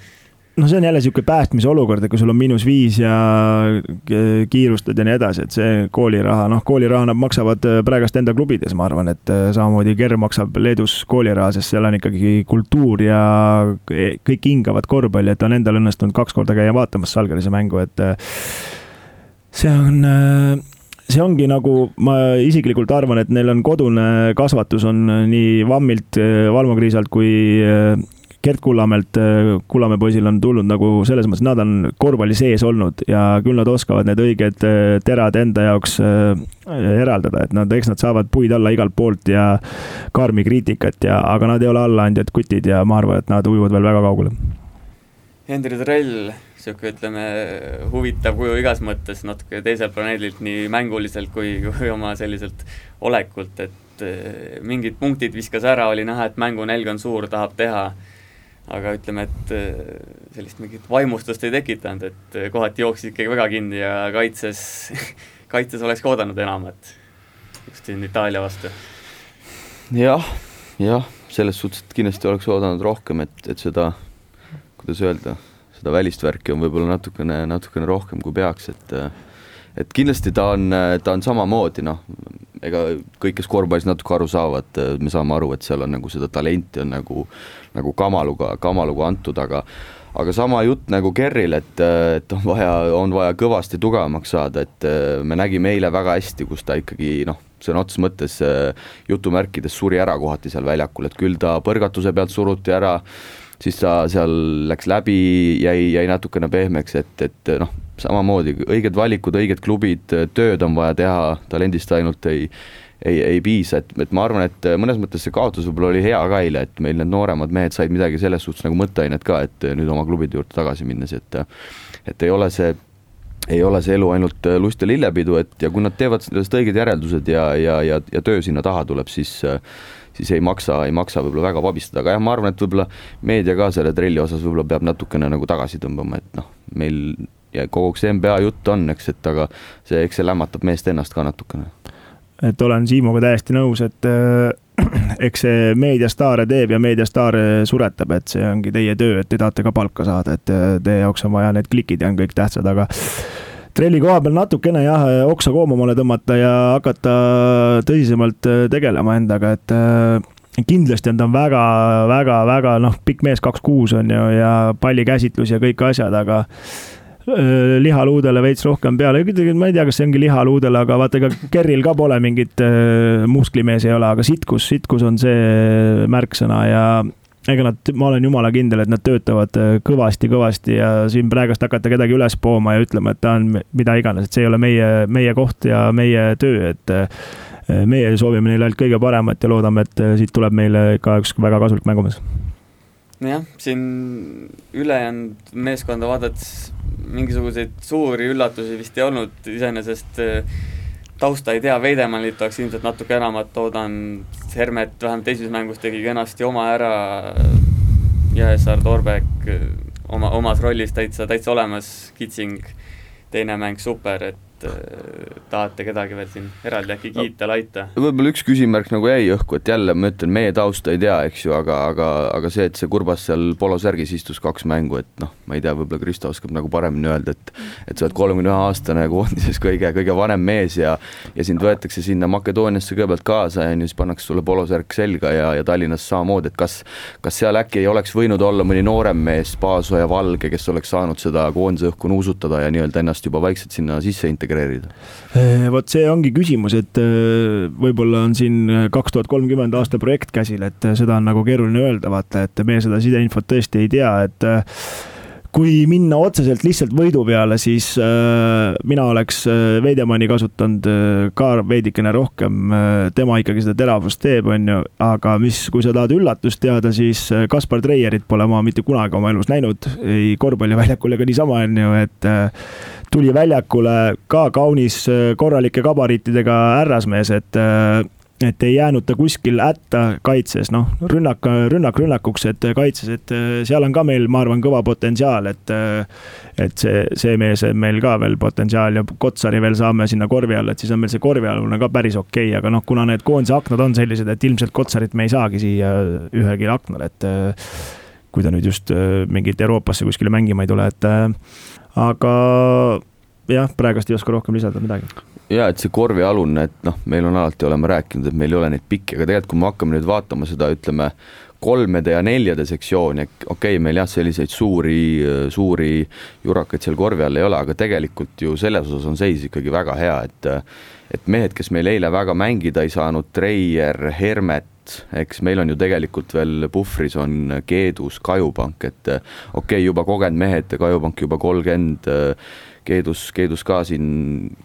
no see on jälle niisugune päästmise olukord, et kui sul on miinus viis ja kiirustad ja nii edasi, et see kooliraha, noh, kooliraha nad maksavad äh, praegust enda klubides, ma arvan, et äh, samamoodi Ger maksab Leedus kooliraha, sest seal on ikkagi kultuur ja kõik hingavad korvpalli, et on endal õnnestunud kaks korda käia vaatamas Salgerise mängu, et äh, see on see ongi nagu, ma isiklikult arvan, et neil on kodune kasvatus on nii Vammilt, Valmo Kriisalt kui äh, Gert Kullamäelt, äh, Kullamäe poisil on tulnud nagu selles mõttes, nad on korvpalli sees olnud ja küll nad oskavad need õiged äh, terad enda jaoks eraldada, et nad, eks nad saavad puid alla igalt poolt ja karmi kriitikat ja, aga nad ei ole allaandjad kutid ja ma arvan, et nad ujuvad veel väga kaugele. Hendrik Trell niisugune ütleme, huvitav kuju igas mõttes, natuke teiselt planeedilt nii mänguliselt kui, kui oma selliselt olekult, et eh, mingid punktid viskas ära, oli näha, et mängunälg on suur, tahab teha, aga ütleme, et eh, sellist mingit vaimustust ei tekitanud, et eh, kohati jooksis ikkagi väga kinni ja kaitses, kaitses oleks ka oodanud enamat, just siin Itaalia vastu ja,. jah, jah, selles suhtes, et kindlasti oleks oodanud rohkem, et, et seda, kuidas öelda seda välist värki on võib-olla natukene, natukene rohkem, kui peaks, et et kindlasti ta on, ta on samamoodi noh, ega kõik, kes korvpallist natuke aru saavad, me saame aru, et seal on nagu seda talenti on nagu, nagu kamaluga, kamaluga antud, aga aga sama jutt nagu Kerril, et, et on vaja, on vaja kõvasti tugevamaks saada, et me nägime eile väga hästi, kus ta ikkagi noh, sõna otseses mõttes jutumärkides suri ära kohati seal väljakul, et küll ta põrgatuse pealt suruti ära, siis ta seal läks läbi, jäi, jäi natukene pehmeks, et, et noh, samamoodi õiged valikud, õiged klubid, tööd on vaja teha, talendist ainult ei ei, ei piisa, et, et ma arvan, et mõnes mõttes see kaotus võib-olla oli hea ka eile, et meil need nooremad mehed said midagi selles suhtes nagu mõtteainet ka, et nüüd oma klubide juurde tagasi minnes, et et ei ole see ei ole see elu ainult lust ja lillepidu, et ja kui nad teevad sellest õiged järeldused ja, ja, ja, ja töö sinna taha tuleb, siis siis ei maksa, ei maksa võib-olla väga vabistada, aga jah, ma arvan, et võib-olla meedia ka selle trelli osas võib-olla peab natukene nagu tagasi tõmbama, et noh, meil ja kogu see NBA jutt on, eks, et aga see, eks see lämmatab meest ennast ka natukene. et olen Siimuga täiesti nõus, et äh, eks see meediastaare teeb ja meediastaare suretab, et see ongi teie töö, et te tahate ka palka saada, et äh, teie jaoks on vaja need klikid ja on kõik tähtsad, aga trelli koha peal natukene jah, oksa koomamale tõmmata ja hakata tõsisemalt äh, tegelema endaga, et äh, kindlasti on ta väga, väga, väga noh, pikk mees, kaks kuus on ju ja pallikäsitlus ja kõik asjad, aga äh, lihaluudele veits rohkem peale, ma ei tea, kas see ongi lihaluudele, aga vaata, ega Kerril ka pole mingit musklimees ei ole, aga sitkus, sitkus on see märksõna ja ega nad, ma olen jumala kindel, et nad töötavad kõvasti-kõvasti äh, ja siin praegust hakata kedagi üles pooma ja ütlema, et ta on mida iganes, et see ei ole meie, meie koht ja meie töö, et äh, meie soovime neile ainult kõige paremat ja loodame, et äh, siit tuleb meile ka üks väga kasulik mängumees. nojah, siin ülejäänud meeskonda vaadates mingisuguseid suuri üllatusi vist ei olnud, iseenesest tausta ei tea, Veidemannit oleks ilmselt natuke enamat, oodan, Hermet vähemalt teises mängus tegi kenasti oma ära, Jõesaar, Torbek oma, omas rollis täitsa, täitsa olemas, Kitsing teine mäng super, et et äh, tahate kedagi veel siin eraldi äkki kiita laita? võib-olla üks küsimärk nagu jäi õhku, et jälle ma ütlen, meie tausta ei tea, eks ju, aga, aga, aga see, et see Kurbas seal polosärgis istus kaks mängu, et noh, ma ei tea, võib-olla Kristo oskab nagu paremini öelda, et et sa oled kolmekümne ühe aastane koondises kõige, kõige vanem mees ja ja sind võetakse sinna Makedooniasse kõigepealt kaasa ja siis pannakse sulle polosärk selga ja, ja Tallinnas samamoodi, et kas kas seal äkki ei oleks võinud olla mõni noorem mees, Paasoja, Valge, kes oleks saanud seda koondise õhku nuusutada ja nii-öelda ennast juba vaikselt sinna sisse integreerida? Integreerida? Eh, vot see ongi küsimus, et eh, võib-olla on siin eh, kaks tuhat kolmkümmend aasta projekt käsil, et seda on nagu keeruline öelda, vaata, et meie seda sideinfot tõesti ei tea, et kui minna otseselt lihtsalt võidu peale, siis äh, mina oleks äh, Veidemanni kasutanud äh, ka veidikene rohkem äh,. tema ikkagi seda teravust teeb, on ju, aga mis, kui sa tahad üllatust teada, siis äh, Kaspar Treierit pole ma mitte kunagi oma elus näinud, ei korvpalliväljakul ega niisama, on ju, et äh, tuli väljakule ka kaunis äh, korralike gabariitidega härrasmees, et äh, et ei jäänud ta kuskil hätta kaitses, noh, rünnak, rünnak rünnakuks, et kaitses, et äh, seal on ka meil, ma arvan, kõva potentsiaal, et et see, see mees on meil ka veel potentsiaal ja Kotsari veel saame sinna korvi alla, et siis on meil see korvialune ka päris okei okay,, aga noh, kuna need koondise aknad on sellised, et ilmselt Kotsarit me ei saagi siia ühelgi aknal, et kui ta nüüd just mingit Euroopasse kuskile mängima ei tule, et aga jah, praegust ei oska rohkem lisada midagi. Ja et see korvialune, et noh, meil on alati oleme rääkinud, et meil ei ole neid pikki, aga tegelikult kui me hakkame nüüd vaatama seda, ütleme kolmede ja neljade sektsiooni, okei okay,, meil jah, selliseid suuri, suuri jurakaid seal korvi all ei ole, aga tegelikult ju selles osas on seis ikkagi väga hea, et et mehed, kes meil eile väga mängida ei saanud, Treier, Hermet, eks meil on ju tegelikult veel puhvris on Keedus, Kajupank, et okei okay,, juba kogenud mehed, Kajupank juba kolmkümmend Keedus, Keedus ka siin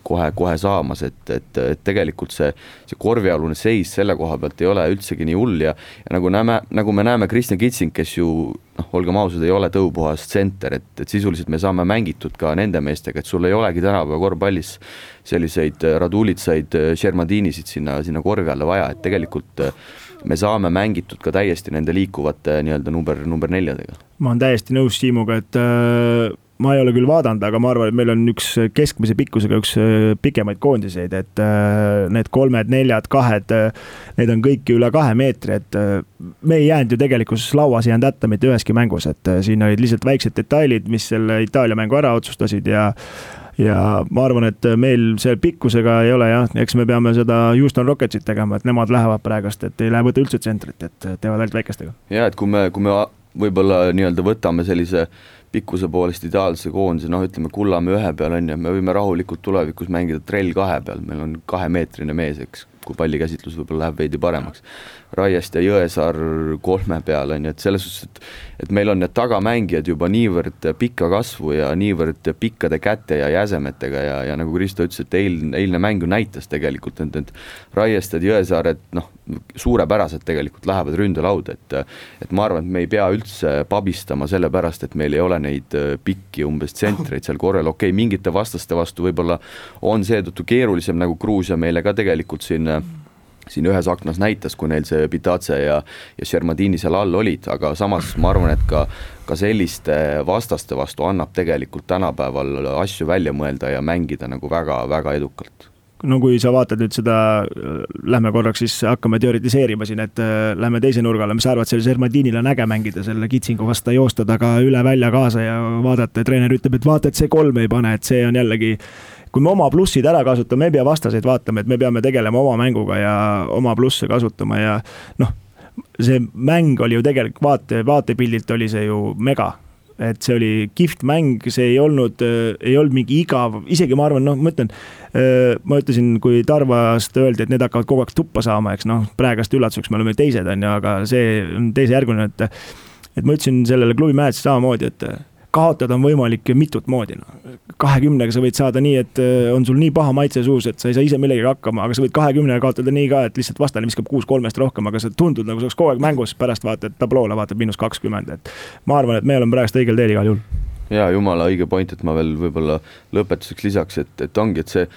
kohe-kohe saamas, et, et, et tegelikult see, see korvialune seis selle koha pealt ei ole üldsegi nii hull ja, ja nagu näeme, nagu me näeme, Kristjan Kitsing, kes ju noh, olgem ausad, ei ole tõupuhas tsenter, et, et sisuliselt me saame mängitud ka nende meestega, et sul ei olegi tänapäeva korvpallis selliseid Radulitsaid, Šermadinisid sinna, sinna korvi alla vaja, et tegelikult me saame mängitud ka täiesti nende liikuvate nii-öelda number, number neljadega. ma olen täiesti nõus Siimuga, et äh ma ei ole küll vaadanud, aga ma arvan, et meil on üks keskmise pikkusega üks äh, pikemaid koondiseid, et äh, need kolmed, neljad, kahed, äh, need on kõik üle kahe meetri, et me ei jäänud ju tegelikkuses lauas ei jäänud hätta mitte üheski mängus, et siin olid lihtsalt väiksed detailid, mis selle Itaalia mängu ära otsustasid ja ja ma arvan, et meil see pikkusega ei ole jah, eks me peame seda Houston Rocketsit tegema, et nemad lähevad praegust, et ei lähe võtta üldse tsentrit, et teevad ainult väikestega. ja et kui me, kui me võib-olla nii-öelda võtame sellise pikkuse poolest ideaalse koondise, noh, ütleme Kullamäe ühe peal on ju, me võime rahulikult tulevikus mängida trell kahe peal, meil on kahemeetrine mees, eks, kui pallikäsitlus võib-olla läheb veidi paremaks. Raiest ja Jõesaar kolme peal, on ju, et selles suhtes, et et meil on need tagamängijad juba niivõrd pika kasvu ja niivõrd pikkade käte ja jäsemetega ja, ja nagu Kristo ütles, et eilne, eilne mäng ju näitas tegelikult, et need Raiested, Jõesaared, noh, suurepäraselt tegelikult lähevad ründelauda, et et ma arvan, et me ei pea üldse pabistama selle pärast, et meil ei ole neid pikki umbes tsentreid seal korral, okei okay,, mingite vastaste vastu võib-olla on seetõttu keerulisem, nagu Gruusia meile ka tegelikult siin siin ühes aknas näitas, kui neil see Pitace ja, ja Shermadini seal all olid, aga samas ma arvan, et ka, ka selliste vastaste vastu annab tegelikult tänapäeval asju välja mõelda ja mängida nagu väga-väga edukalt. No kui sa vaatad nüüd seda, lähme korraks siis hakkame teoritiseerima siin, et äh, lähme teise nurga alla, mis sa arvad, sellel Sermadinil on äge mängida selle kitsingu vastu, joosta taga üle välja kaasa ja vaadata, treener ütleb, et vaata, et see kolm ei pane, et see on jällegi kui me oma plussid ära kasutame, ei pea vastaseid vaatama, et me peame tegelema oma mänguga ja oma plusse kasutama ja noh, see mäng oli ju tegelikult vaate, vaatepildilt oli see ju mega. et see oli kihvt mäng, see ei olnud ei olnud mingi igav, isegi ma arvan, noh, ma ütlen ma ütlesin, kui Tarvast öeldi, et need hakkavad kogu aeg tuppa saama, eks noh, praegast üllatuseks me oleme teised, on ju, aga see on teisejärguline, et et ma ütlesin sellele klubi mehele samamoodi, et kaotada on võimalik mitut moodi, noh. kahekümnega sa võid saada nii, et äh, on sul nii paha maitse suus, et sa ei saa ise millegagi hakkama, aga sa võid kahekümnega kaotada nii ka, et lihtsalt vastane viskab kuus kolmest rohkem, aga sa tundud nagu sa oleks kogu aeg mängus, pärast vaatad tabloole, vaatad miinus kakskümmend, et ma arvan, et me oleme praegust õigel teel igal juhul. ja jumala õige point, et ma veel võib-olla lõpetuseks lisaks, et, et ongi, et see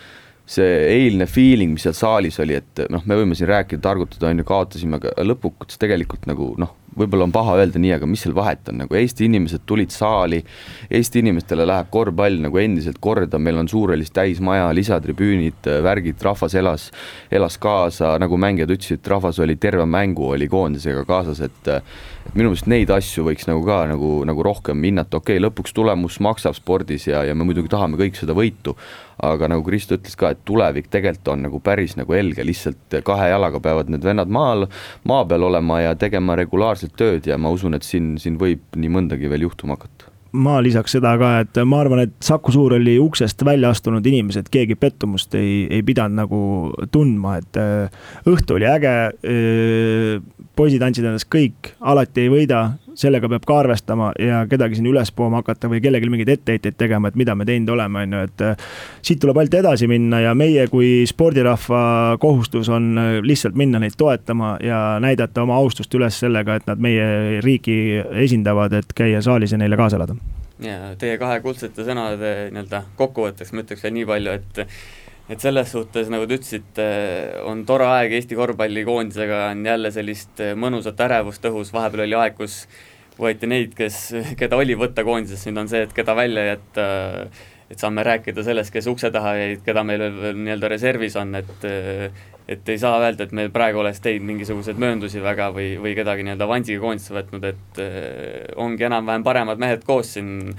see eilne feeling, mis seal saalis oli, et noh, me võime siin rääkida, targutada, on ju, kaotasime, aga lõpuks tegelikult nagu noh, võib-olla on paha öelda nii, aga mis seal vahet on, nagu Eesti inimesed tulid saali, Eesti inimestele läheb korvpall nagu endiselt korda, meil on Suurhallis täismaja, lisatribüünid, värgid, rahvas elas, elas kaasa, nagu mängijad ütlesid, rahvas oli terve mängu, oli koondisega kaasas, et et minu meelest neid asju võiks nagu ka nagu, nagu rohkem hinnata, okei okay,, lõpuks tulemus maksab spordis ja, ja me muidugi tahame kõik seda võitu, aga nagu Kristo ütles ka, et tulevik tegelikult on nagu päris nagu helge, lihtsalt kahe jalaga peavad need vennad maal, maa peal olema ja tegema regulaarselt tööd ja ma usun, et siin, siin võib nii mõndagi veel juhtuma hakata ma lisaks seda ka, et ma arvan, et Saku Suurhalli uksest välja astunud inimesed, keegi pettumust ei, ei pidanud nagu tundma, et äh, õhtu oli äge. Äh, poisid andsid endast kõik, alati ei võida, sellega peab ka arvestama ja kedagi siin üles pooma hakata või kellelgi mingeid etteheiteid tegema, et mida me teinud oleme, on ju, et äh, siit tuleb ainult edasi minna ja meie kui spordirahva kohustus on äh, lihtsalt minna neid toetama ja näidata oma austust üles sellega, et nad meie riiki esindavad, et käia saalis ja neile kaasa elada. ja teie kahe kuldsete sõnade nii-öelda kokkuvõtteks ma ütleks veel nii palju, et et selles suhtes, nagu te ütlesite, on tore aeg Eesti korvpallikoondisega, on jälle sellist mõnusat ärevust õhus, vahepeal oli aeg, kus võeti neid, kes, keda oli võtta koondisesse, nüüd on see, et keda välja jätta, et saame rääkida sellest, kes ukse taha jäid, keda meil veel nii-öelda reservis on, et et ei saa öelda, et me praegu oleks teinud mingisuguseid mööndusi väga või, või kedagi nii-öelda vansiga koondisse võtnud, et ongi enam-vähem paremad mehed koos siin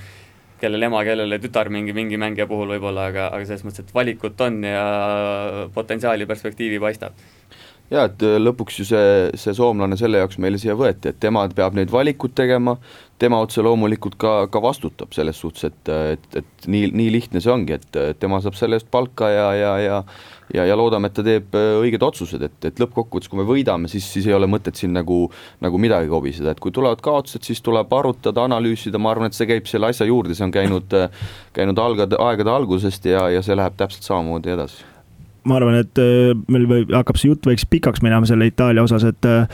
kellel ema, kellele tütar mingi, mingi mängija puhul võib-olla, aga, aga selles mõttes, et valikut on ja potentsiaali, perspektiivi paistab. jaa, et äh, lõpuks ju see, see soomlane selle jaoks meile siia võeti, et tema peab neid valikuid tegema, tema otse loomulikult ka, ka vastutab selles suhtes, et, et, et nii, nii lihtne see ongi, et tema saab selle eest palka ja, ja, ja ja, ja loodame, et ta teeb äh, õiged otsused, et, et lõppkokkuvõttes, kui me võidame, siis, siis ei ole mõtet siin nagu, nagu midagi kobiseda, et kui tulevad kaotused, siis tuleb arutada, analüüsida, ma arvan, et see käib selle asja juurde, see on käinud, äh, käinud algade, aegade algusest ja, ja see läheb täpselt samamoodi edasi ma arvan, et äh, meil hakkab see jutt võiks pikaks minema selle Itaalia osas, et äh,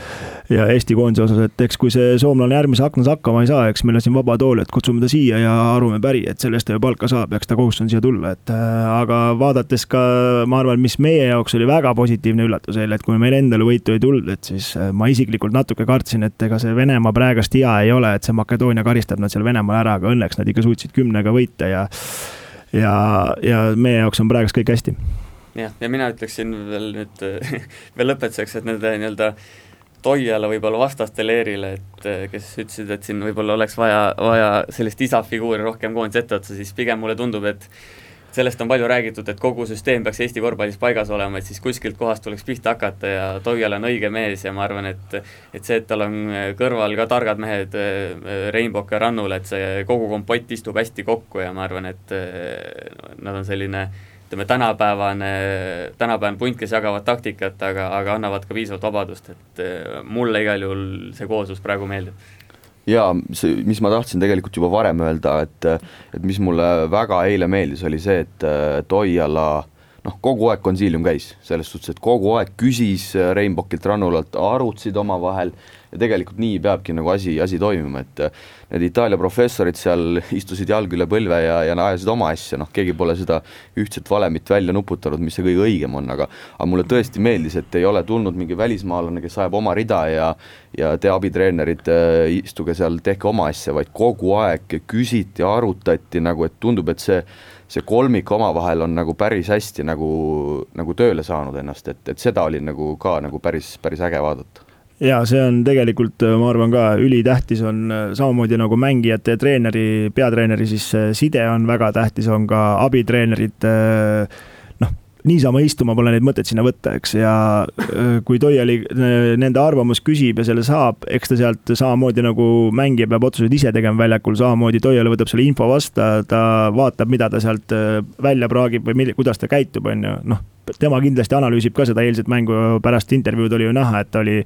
ja Eesti koondise osas, et eks kui see soomlane järgmises aknas hakkama ei saa, eks meil on siin vaba tool, et kutsume ta siia ja arume päri, et selle eest ta ju palka saab, eks ta kohustus on siia tulla, et äh, aga vaadates ka, ma arvan, mis meie jaoks oli väga positiivne üllatus eile, et kui meil endale võitu ei tulnud, et siis ma isiklikult natuke kartsin, et ega see Venemaa praegast hea ei ole, et see Makedoonia karistab nad seal Venemaal ära, aga õnneks nad ikka suutsid kümnega võita ja ja, ja meie jaoks on praegust kõik hästi jah, ja mina ütleksin veel nüüd veel lõpetuseks, et nende nii-öelda Toiala võib-olla vastaste leerile, et kes ütlesid, et siin võib-olla oleks vaja, vaja sellist isa figuuri rohkem koondise etteotsa, siis pigem mulle tundub, et sellest on palju räägitud, et kogu süsteem peaks Eesti korvpallis paigas olema, et siis kuskilt kohast tuleks pihta hakata ja Toial on õige mees ja ma arvan, et et see, et tal on kõrval ka targad mehed, Reinbok ja Rannul, et see kogu kompott istub hästi kokku ja ma arvan, et nad on selline ütleme, tänapäevane, tänapäevane punt, kes jagavad taktikat, aga, aga annavad ka piisavalt vabadust, et mulle igal juhul see kooslus praegu meeldib. Jaa, see, mis ma tahtsin tegelikult juba varem öelda, et et mis mulle väga eile meeldis, oli see, et, et Oiala noh, kogu aeg konsiilium käis, selles suhtes, et kogu aeg küsis Reinbokilt, Rannulalt, arutasid omavahel ja tegelikult nii peabki nagu asi, asi toimima, et need Itaalia professorid seal istusid jalg üle põlve ja, ja ajasid oma asja, noh, keegi pole seda ühtset valemit välja nuputanud, mis see kõige õigem on, aga aga mulle tõesti meeldis, et ei ole tulnud mingi välismaalane, kes ajab oma rida ja ja te abitreenerid äh,, istuge seal, tehke oma asja, vaid kogu aeg küsiti, arutati nagu, et tundub, et see see kolmik omavahel on nagu päris hästi nagu, nagu tööle saanud ennast, et, et seda oli nagu ka nagu päris, päris äge vaadata ja see on tegelikult, äh, ma arvan ka ülitähtis on äh, samamoodi nagu mängijate ja treeneri, peatreeneri siis äh, side on väga tähtis, on ka abitreenerid noh, niisama istuma pole neid mõtet sinna võtta, eks, ja kui Toiali nende arvamus küsib ja selle saab, eks ta sealt samamoodi nagu mängija peab otsuseid ise tegema väljakul, samamoodi Toiali võtab selle info vastu, ta vaatab, mida ta sealt välja praagib või mille, kuidas ta käitub, on ju, noh, tema kindlasti analüüsib ka seda eilset mängu, pärast intervjuud oli ju näha, et ta oli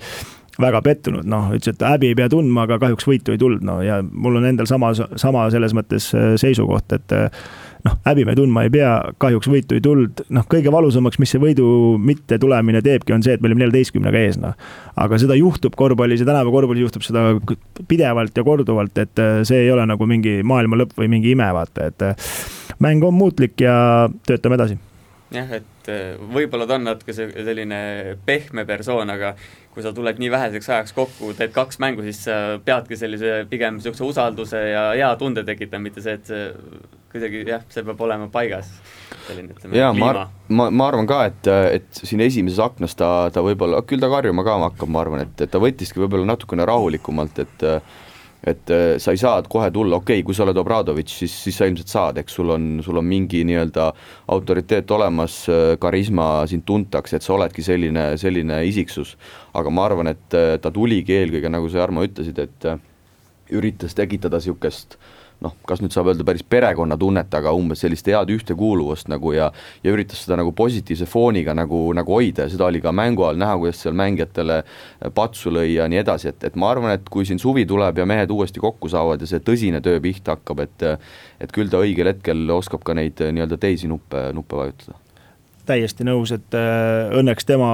väga pettunud, noh, ütles, et häbi ei pea tundma, aga kahjuks võitu ei tulnud, no ja mul on endal sama, sama selles mõttes äh, seisukoht, et äh, noh, häbi me tundma ei pea, kahjuks võitu ei tulnud, noh, kõige valusamaks, mis see võidu mitte tulemine teebki, on see, et me olime neljateistkümnega ees, noh. aga seda juhtub korvpallis ja tänapäeva korvpallis juhtub seda pidevalt ja korduvalt, et äh, see ei ole nagu mingi maailma lõpp või mingi ime, vaata, et mäng on muutlik ja töötame edasi jah, et võib-olla ta on natuke selline pehme persoon, aga kui sa tuled nii väheseks ajaks kokku, teed kaks mängu, siis sa peadki sellise pigem niisuguse usalduse ja hea tunde tekitama, mitte see, et kuidagi jah, see peab olema paigas. jaa, ma, ma, ma arvan ka, et, et siin esimeses aknas ta, ta võib-olla, küll ta karjuma ka hakkab, ma arvan, et, et ta võttiski võib-olla natukene rahulikumalt, et et äh, sa ei saa kohe tulla, okei okay,, kui sa oled Obradovitš, siis, siis sa ilmselt saad, eks sul on, sul on mingi nii-öelda autoriteet olemas, äh, karisma, sind tuntakse, et sa oledki selline, selline isiksus. aga ma arvan, et äh, ta tuligi eelkõige, nagu sa, Jarmo, ütlesid, et üritas tekitada niisugust äh, noh, kas nüüd saab öelda päris perekonnatunnet, aga umbes sellist head ühtekuuluvust nagu ja ja üritas seda nagu positiivse fooniga nagu, nagu hoida ja seda oli ka mängu all näha, kuidas seal mängijatele patsu lõi ja nii edasi, et, et ma arvan, et kui siin suvi tuleb ja mehed uuesti kokku saavad ja see tõsine töö pihta hakkab, et et küll ta õigel hetkel oskab ka neid nii-öelda teisi nuppe, nuppe vajutada täiesti nõus, et äh, õnneks tema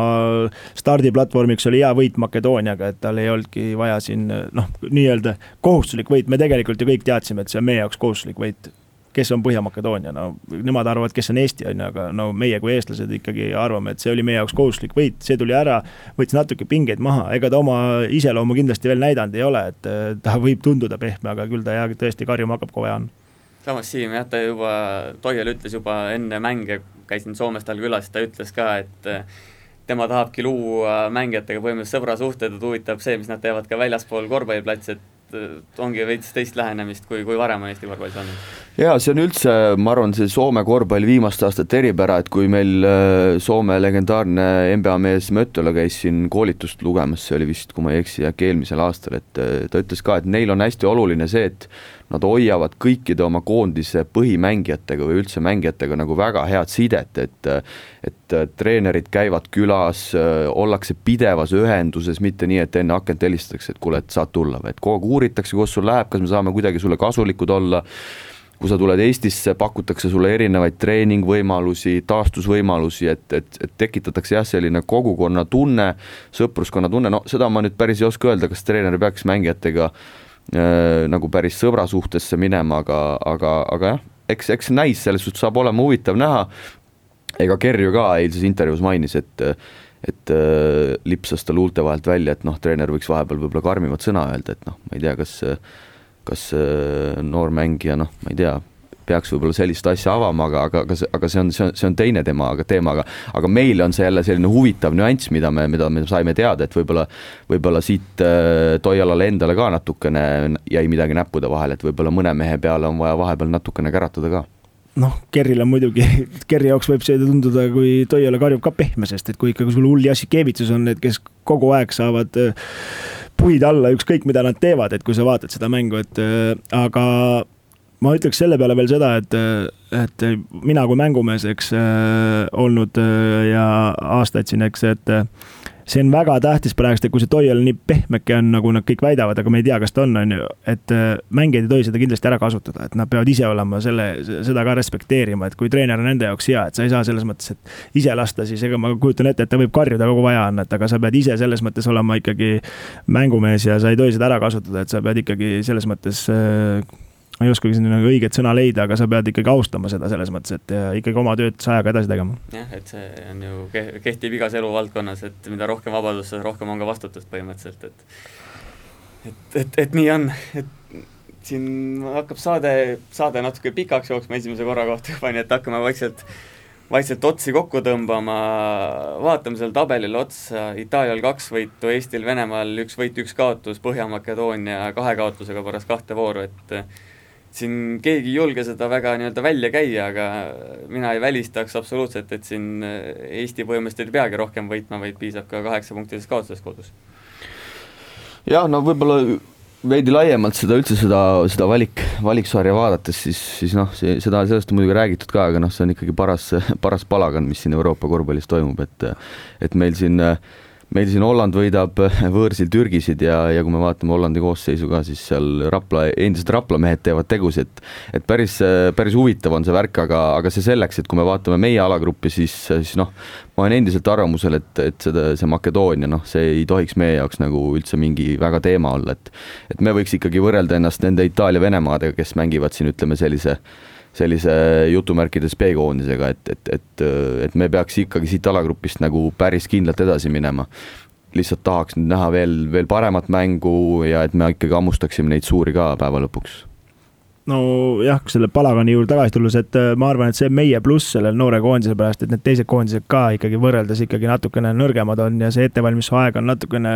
stardiplatvormiks oli hea võit Makedooniaga, et tal ei olnudki vaja siin noh, nii-öelda kohustuslik võit, me tegelikult ju kõik teadsime, et see on meie jaoks kohustuslik võit. Kes on Põhja-Makedoonia, no nemad arvavad, kes on Eesti, on ju, aga no meie kui eestlased ikkagi arvame, et see oli meie jaoks kohustuslik võit, see tuli ära, võttis natuke pingeid maha, ega ta oma iseloomu kindlasti veel näidanud ei ole, et äh, ta võib tunduda pehme, aga küll ta jah, tõesti karjuma hakkab, kui vaja on samas Siim jah, ta juba, Toial ütles juba enne mänge, käisin Soomes tal külas, ta ütles ka, et eh, tema tahabki luua mängijatega põhimõtteliselt sõbrasuhted, et huvitab see, mis nad teevad ka väljaspool korvpalliplatsi, et ongi veits teist lähenemist, kui, kui varem on Eesti korvpallis olnud. jaa, see on üldse, ma arvan, see Soome korvpalli viimaste aastate eripära, et kui meil äh, Soome legendaarne NBA mees Möttola käis siin koolitust lugemas, see oli vist, kui ma ei eksi, äkki eelmisel aastal, et äh, ta ütles ka, et neil on hästi oluline see, et nad hoiavad kõikide oma koondise põhimängijatega või üldse mängijatega nagu väga head sidet, et et treenerid käivad külas, ollakse pidevas ühenduses, mitte nii, et enne akent helistatakse, et kuule, et saad tulla, vaid kogu aeg uuritakse, kuidas sul läheb, kas me saame kuidagi sulle kasulikud olla, kui sa tuled Eestisse, pakutakse sulle erinevaid treeningvõimalusi, taastusvõimalusi, et, et, et tekitatakse jah, selline kogukonna tunne, sõpruskonna tunne, no seda ma nüüd päris ei oska öelda, kas treener peaks mängijatega äh, nagu päris sõbra suhtesse minema, aga, aga, aga jah, eks, eks näis, selles suhtes saab olema huvitav näha, ega Kerju ka eilses intervjuus mainis, et et äh, lipsas ta luulte vahelt välja, et noh, treener võiks vahepeal võib-olla karmimat sõna öelda, et noh, ma ei tea, kas kas äh, noor mängija, noh, ma ei tea, peaks võib-olla sellist asja avama, aga, aga, aga aga see on, see on, see on teine tema, aga teema, aga aga meile on see jälle selline huvitav nüanss, mida me, mida me saime teada, et võib-olla võib-olla siit äh, Toialale endale ka natukene jäi midagi näppude vahele, et võib-olla mõne mehe peale on vaja vahepeal natukene käratada ka. Noh, Kerril on muidugi, Kerri jaoks võib see tunduda, kui Toiala karjub ka pehme, sest et kui ikkagi sul hull Jassikevitsus on need, kes kogu aeg saavad äh, puid alla, ükskõik mida nad teevad, et kui sa vaatad seda mängu, et äh, aga ma ütleks selle peale veel seda, et, et mina kui mängumees, eks äh, olnud äh, ja aastaid siin, eks, et äh, see on väga tähtis praegust, et kui see Toial nii pehmeke on, nagu nad kõik väidavad, aga me ei tea, kas ta on, on ju, et mängijad ei tohi seda kindlasti ära kasutada, et nad peavad ise olema selle, seda ka respekteerima, et kui treener on nende jaoks hea, et sa ei saa selles mõttes, et ise lasta, siis ega ma kujutan ette, et ta võib karjuda kogu vaja on, et aga sa pead ise selles mõttes olema ikkagi mängumees ja sa ei tohi seda ära kasutada, et sa pead ikkagi selles mõttes ma ei oskagi siin nagu õiget sõna leida, aga sa pead ikkagi austama seda selles mõttes, et ikkagi oma tööd sajaga edasi tegema. jah, et see on ju kehtib igas eluvaldkonnas, et mida rohkem vabadust, seda rohkem on ka vastutust põhimõtteliselt, et et, et, et nii on, et siin hakkab saade, saade natuke pikaks jooksma esimese korra kohta juba, nii et hakkame vaikselt vaikselt otsi kokku tõmbama, vaatame sellele tabelile otsa, Itaalial kaks võitu, Eestil, Venemaal üks võit, üks kaotus, Põhja-Makedoonia kahe kaotusega pärast kahte vooru, et siin keegi ei julge seda väga nii-öelda välja käia, aga mina ei välistaks absoluutselt, et siin Eesti põhimõtteliselt ei peagi rohkem võitma, vaid piisab ka kaheksapunktilisest kaotusest kodus. jah, no võib-olla veidi laiemalt seda üldse seda, seda valik, valiksarja vaadates, siis, siis noh, see, seda, sellest on muidugi räägitud ka, aga noh, see on ikkagi paras, paras palagan, mis siin Euroopa korvpallis toimub, et et meil siin äh, meil siin Holland võidab võõrsil Türgisid ja, ja kui me vaatame Hollandi koosseisu ka, siis seal Rapla, endised Rapla mehed teevad tegusid, et päris, päris huvitav on see värk, aga, aga see selleks, et kui me vaatame meie alagruppi, siis, siis noh, ma olen endiselt arvamusel, et, et seda, see Makedoonia, noh, see ei tohiks meie jaoks nagu üldse mingi väga teema olla, et et me võiks ikkagi võrrelda ennast nende Itaalia-Venemaadega, kes mängivad siin, ütleme sellise sellise jutumärkides B-koondisega, et, et, et, et me peaks ikkagi siit alagrupist nagu päris kindlalt edasi minema. lihtsalt tahaks nüüd näha veel, veel paremat mängu ja et me ikkagi hammustaksime neid suuri ka päeva lõpuks nojah, kui selle palagani juurde tagasi tulles, et äh, ma arvan, et see meie pluss sellel noore koondise pärast, et need teised koondised ka ikkagi võrreldes ikkagi natukene nõrgemad on ja see ettevalmistuse aeg on natukene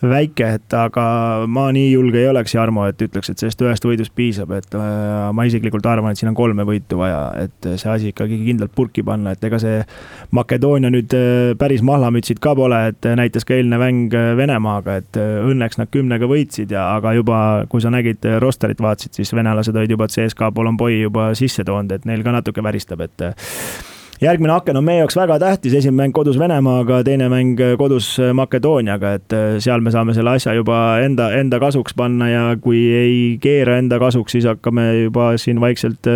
väike, et aga ma nii julge ei oleks, Jarmo, et ütleks, et sellest ühest võidust piisab, et äh, ma isiklikult arvan, et siin on kolme võitu vaja, et see asi ikkagi kindlalt purki panna, et ega see Makedoonia nüüd äh, päris mahlamütsid ka pole, et näitas ka eilne mäng Venemaaga, et õnneks nad kümnega võitsid ja, aga juba, kui sa nägid rosterit vaatasid, siis venelased olid juba CSKA Bolomboi juba sisse toonud, et neil ka natuke väristab, et järgmine aken on meie jaoks väga tähtis, esimene mäng kodus Venemaaga, teine mäng kodus Makedooniaga, et seal me saame selle asja juba enda, enda kasuks panna ja kui ei keera enda kasuks, siis hakkame juba siin vaikselt,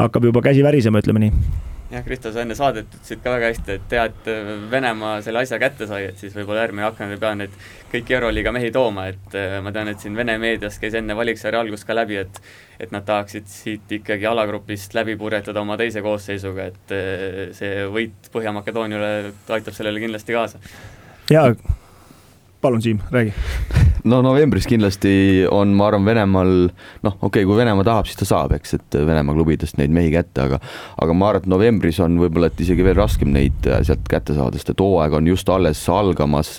hakkab juba käsi värisema, ütleme nii jah, Kristo, sa enne saadet ütlesid ka väga hästi, et hea, et Venemaa selle asja kätte sai, et siis võib-olla järgmine aken ei pea neid kõiki Euroliiga mehi tooma, et äh, ma tean, et siin Vene meedias käis enne valiksarja algust ka läbi, et et nad tahaksid siit ikkagi alagrupist läbi purjetada oma teise koosseisuga, et äh, see võit Põhja-Makedooniale aitab sellele kindlasti kaasa. jaa, palun, Siim, räägi no novembris kindlasti on, ma arvan, Venemaal noh, okei okay,, kui Venemaa tahab, siis ta saab, eks, et Venemaa klubidest neid mehi kätte, aga aga ma arvan, et novembris on võib-olla, et isegi veel raskem neid äh, sealt kätte saada, sest et hooaeg on just alles algamas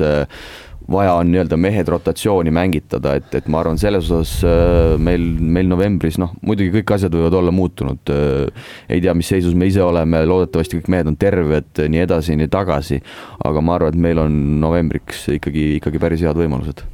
vaja on nii-öelda mehed rotatsiooni mängitada, et, et ma arvan, selles osas äh, meil, meil novembris noh, muidugi kõik asjad võivad olla muutunud. Äh, ei tea, mis seisus me ise oleme, loodetavasti kõik mehed on terved, nii edasi, nii tagasi. aga ma arvan, et meil on novembriks ikkagi, ikkagi päris head võimalused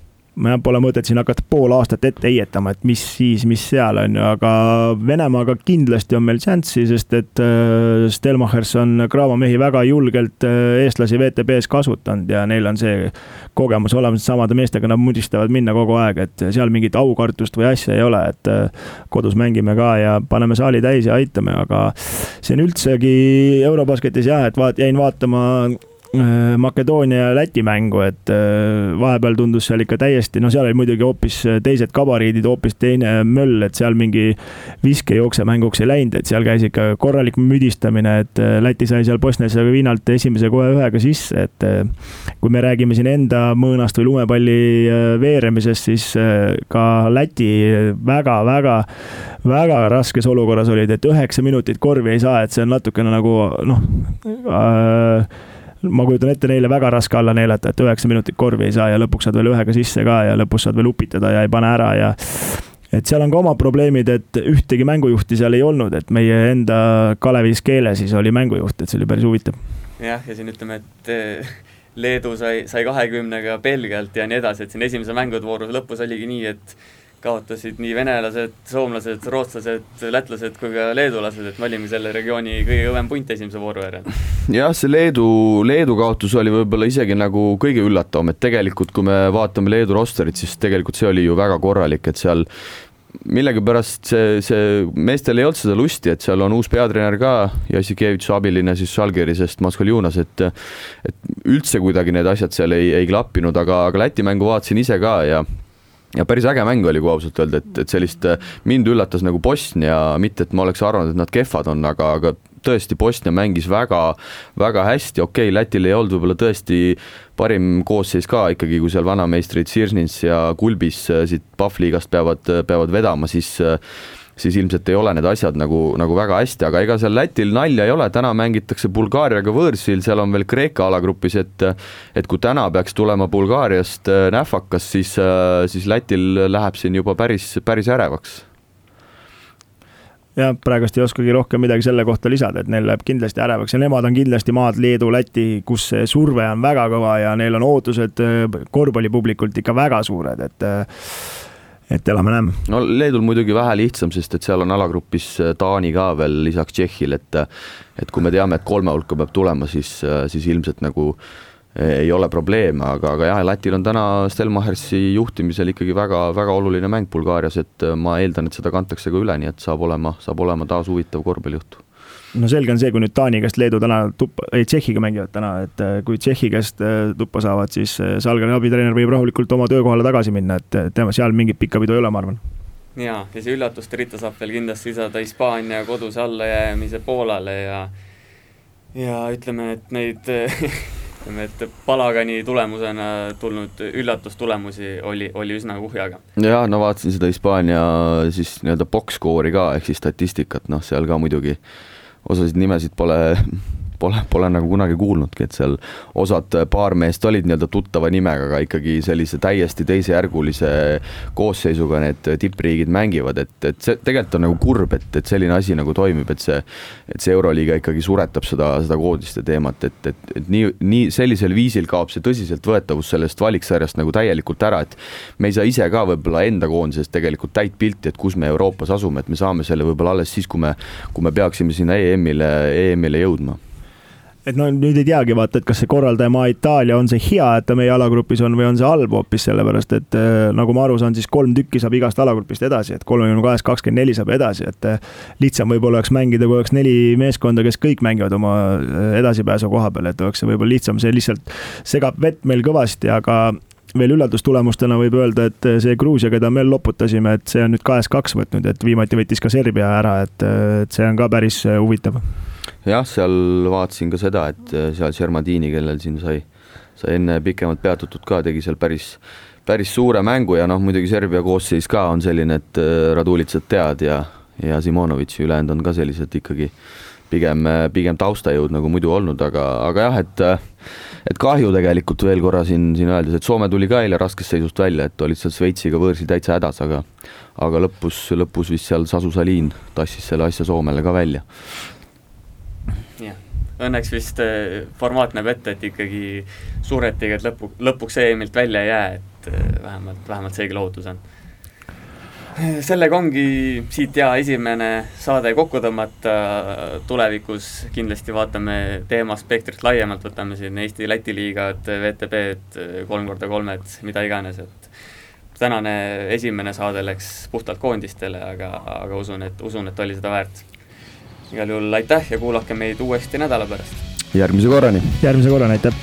Pole mõtet siin hakata pool aastat ette heietama, et mis siis, mis seal on ju, aga Venemaaga kindlasti on meil šanssi, sest et äh, Stelmachers on Graavo mehi väga julgelt äh, eestlasi WTB-s kasutanud ja neil on see kogemus olemas, samade meestega nad mudistavad minna kogu aeg, et seal mingit aukartust või asja ei ole, et äh, kodus mängime ka ja paneme saali täis ja aitame, aga see on üldsegi Eurobasketis jah, et vaat-, jäin vaatama Makedoonia ja Läti mängu, et äh, vahepeal tundus seal ikka täiesti, no seal oli muidugi hoopis äh, teised gabariidid, hoopis teine möll, et seal mingi viskejookse mänguks ei läinud, et seal käis ikka korralik müdistamine, et Läti sai seal Bosnia-Hertsegoviinalt esimese kohe ühega sisse, et kui me räägime siin enda mõõnast või lumepalli veeremisest, siis ka Läti väga-väga väga raskes olukorras olid, et üheksa minutit korvi ei saa, et see on natukene nagu noh äh, ma kujutan ette, neile väga raske alla neelata, et üheksa minutit korvi ei saa ja lõpuks saad veel ühega sisse ka ja lõpus saad veel upitada ja ei pane ära ja et seal on ka omad probleemid, et ühtegi mängujuhti seal ei olnud, et meie enda Kalevis keele siis oli mängujuht, et see oli päris huvitav. jah, ja siin ütleme, et eh, Leedu sai, sai kahekümnega Belgialt ja nii edasi, et siin esimese mängude vooru lõpus oligi nii, et kaotasid nii venelased, soomlased, rootslased, lätlased kui ka leedulased, et me olimegi selle regiooni kõige kõvem punt esimese vooru järel. jah, see Leedu, Leedu kaotus oli võib-olla isegi nagu kõige üllatavam, et tegelikult kui me vaatame Leedu rosterit, siis tegelikult see oli ju väga korralik, et seal millegipärast see, see, meestel ei olnud seda lusti, et seal on uus peatreener ka, Jassikevitš abiline siis Žalgirisest, Maskoljunas, et et üldse kuidagi need asjad seal ei, ei klappinud, aga, aga Läti mängu vaatasin ise ka ja ja päris äge mäng oli, kui ausalt öelda, et, et sellist, mind üllatas nagu Bosnia, mitte et ma oleks arvanud, et nad kehvad on, aga, aga tõesti, Bosnia mängis väga, väga hästi, okei okay,, Lätil ei olnud võib-olla tõesti parim koosseis ka ikkagi, kui seal vanameistrid Sirsnins ja Kulbis siit Pahvliigast peavad, peavad vedama, siis siis ilmselt ei ole need asjad nagu, nagu väga hästi, aga ega seal Lätil nalja ei ole, täna mängitakse Bulgaariaga võõrsil, seal on veel Kreeka alagrupis, et et kui täna peaks tulema Bulgaariast äh, nähvakas, siis, äh, siis Lätil läheb siin juba päris, päris ärevaks. Jah, praegust ei oskagi rohkem midagi selle kohta lisada, et neil läheb kindlasti ärevaks ja nemad on kindlasti maad Leedu, Läti, kus see surve on väga kõva ja neil on ootused äh, korvpallipublikult ikka väga suured, et et elame-näeme. no Leedul muidugi vähe lihtsam, sest et seal on alagrupis äh, Taani ka veel lisaks Tšehhil, et et kui me teame, et kolme hulka peab tulema, siis, äh, siis ilmselt nagu äh, ei ole probleeme, aga, aga jah, Lätil on täna Stelmachersi juhtimisel ikkagi väga, väga oluline mäng Bulgaarias, et ma eeldan, et seda kantakse ka üle, nii et saab olema, saab olema taas huvitav korvpallijuht no selge on see, kui nüüd Taani käest Leedu täna tuppa, ei Tšehhiga mängivad täna, et äh, kui Tšehhi käest äh, tuppa saavad, siis äh, Salgari abitreener võib rahulikult oma töökohale tagasi minna, et tema seal mingit pikka pidu ei ole, ma arvan. jaa, ja see üllatuste rita saab veel kindlasti lisada Hispaania koduse allajäämise Poolale ja ja ütleme, et neid ütleme, et palagani tulemusena tulnud üllatustulemusi oli, oli üsna kuhjaga. jaa, no vaatasin seda Hispaania siis nii-öelda box-score'i ka, ehk siis statistikat, noh, seal ka muidugi osasid nimesid pole pole, pole nagu kunagi kuulnudki, et seal osad paar meest olid nii-öelda tuttava nimega, aga ikkagi sellise täiesti teisejärgulise koosseisuga need tippriigid mängivad, et, et see tegelikult on nagu kurb, et, et selline asi nagu toimib, et see, et see Euroliiga ikkagi suretab seda, seda koondiste teemat, et, et, et nii, nii sellisel viisil kaob see tõsiseltvõetavus sellest valiksarjast nagu täielikult ära, et me ei saa ise ka võib-olla enda koondisest tegelikult täit pilti, et kus me Euroopas asume, et me saame selle võib-olla alles siis, kui me, kui me peaksime sinna EM-ile, EM-ile jõudma et no nüüd ei teagi vaata, et kas see korraldajamaa Itaalia on see hea, et ta meie alagrupis on või on see halb hoopis sellepärast, et äh, nagu ma aru saan, siis kolm tükki saab igast alagrupist edasi, et kolmekümne kahest kakskümmend neli saab edasi, et äh, lihtsam võib-olla oleks mängida, kui oleks neli meeskonda, kes kõik mängivad oma äh, edasipääsu koha peal, et oleks see võib-olla lihtsam, see lihtsalt segab vett meil kõvasti, aga veel üllatustulemustena võib öelda, et see Gruusia, keda me loputasime, et see on nüüd kahest kaks võtnud, et viimati võttis ka Serbia ära, et, et see on ka päris huvitav jah, seal vaatasin ka seda, et äh, seal Šermadini, kellel siin sai, sai enne pikemalt peatutud ka, tegi seal päris, päris suure mängu ja noh, muidugi Serbia koosseis ka on selline, et äh, Radulitsat tead ja, ja Simonovitši ülejäänud on ka sellised ikkagi pigem, pigem taustajõud nagu muidu olnud, aga, aga jah, et et kahju tegelikult veel korra siin, siin öeldes, et Soome tuli ka eile raskest seisust välja, et olid seal Šveitsiga võõrsil täitsa hädas, aga aga lõpus, lõpus vist seal Sasu Salin tassis selle asja Soomele ka välja õnneks vist äh, formaat näeb ette, et ikkagi suretigi, et lõpu, lõpuks EM-ilt välja ei jää, et äh, vähemalt, vähemalt seegi lohutus on. sellega ongi siit hea esimene saade kokku tõmmata, tulevikus kindlasti vaatame teema spektrit laiemalt, võtame siin Eesti-Läti liigad, VTB-d, kolm korda kolmed, mida iganes, et tänane esimene saade läks puhtalt koondistele, aga, aga usun, et, usun, et oli seda väärt igal juhul aitäh ja kuulake meid uuesti nädala pärast. järgmise korrani. järgmise korrani, aitäh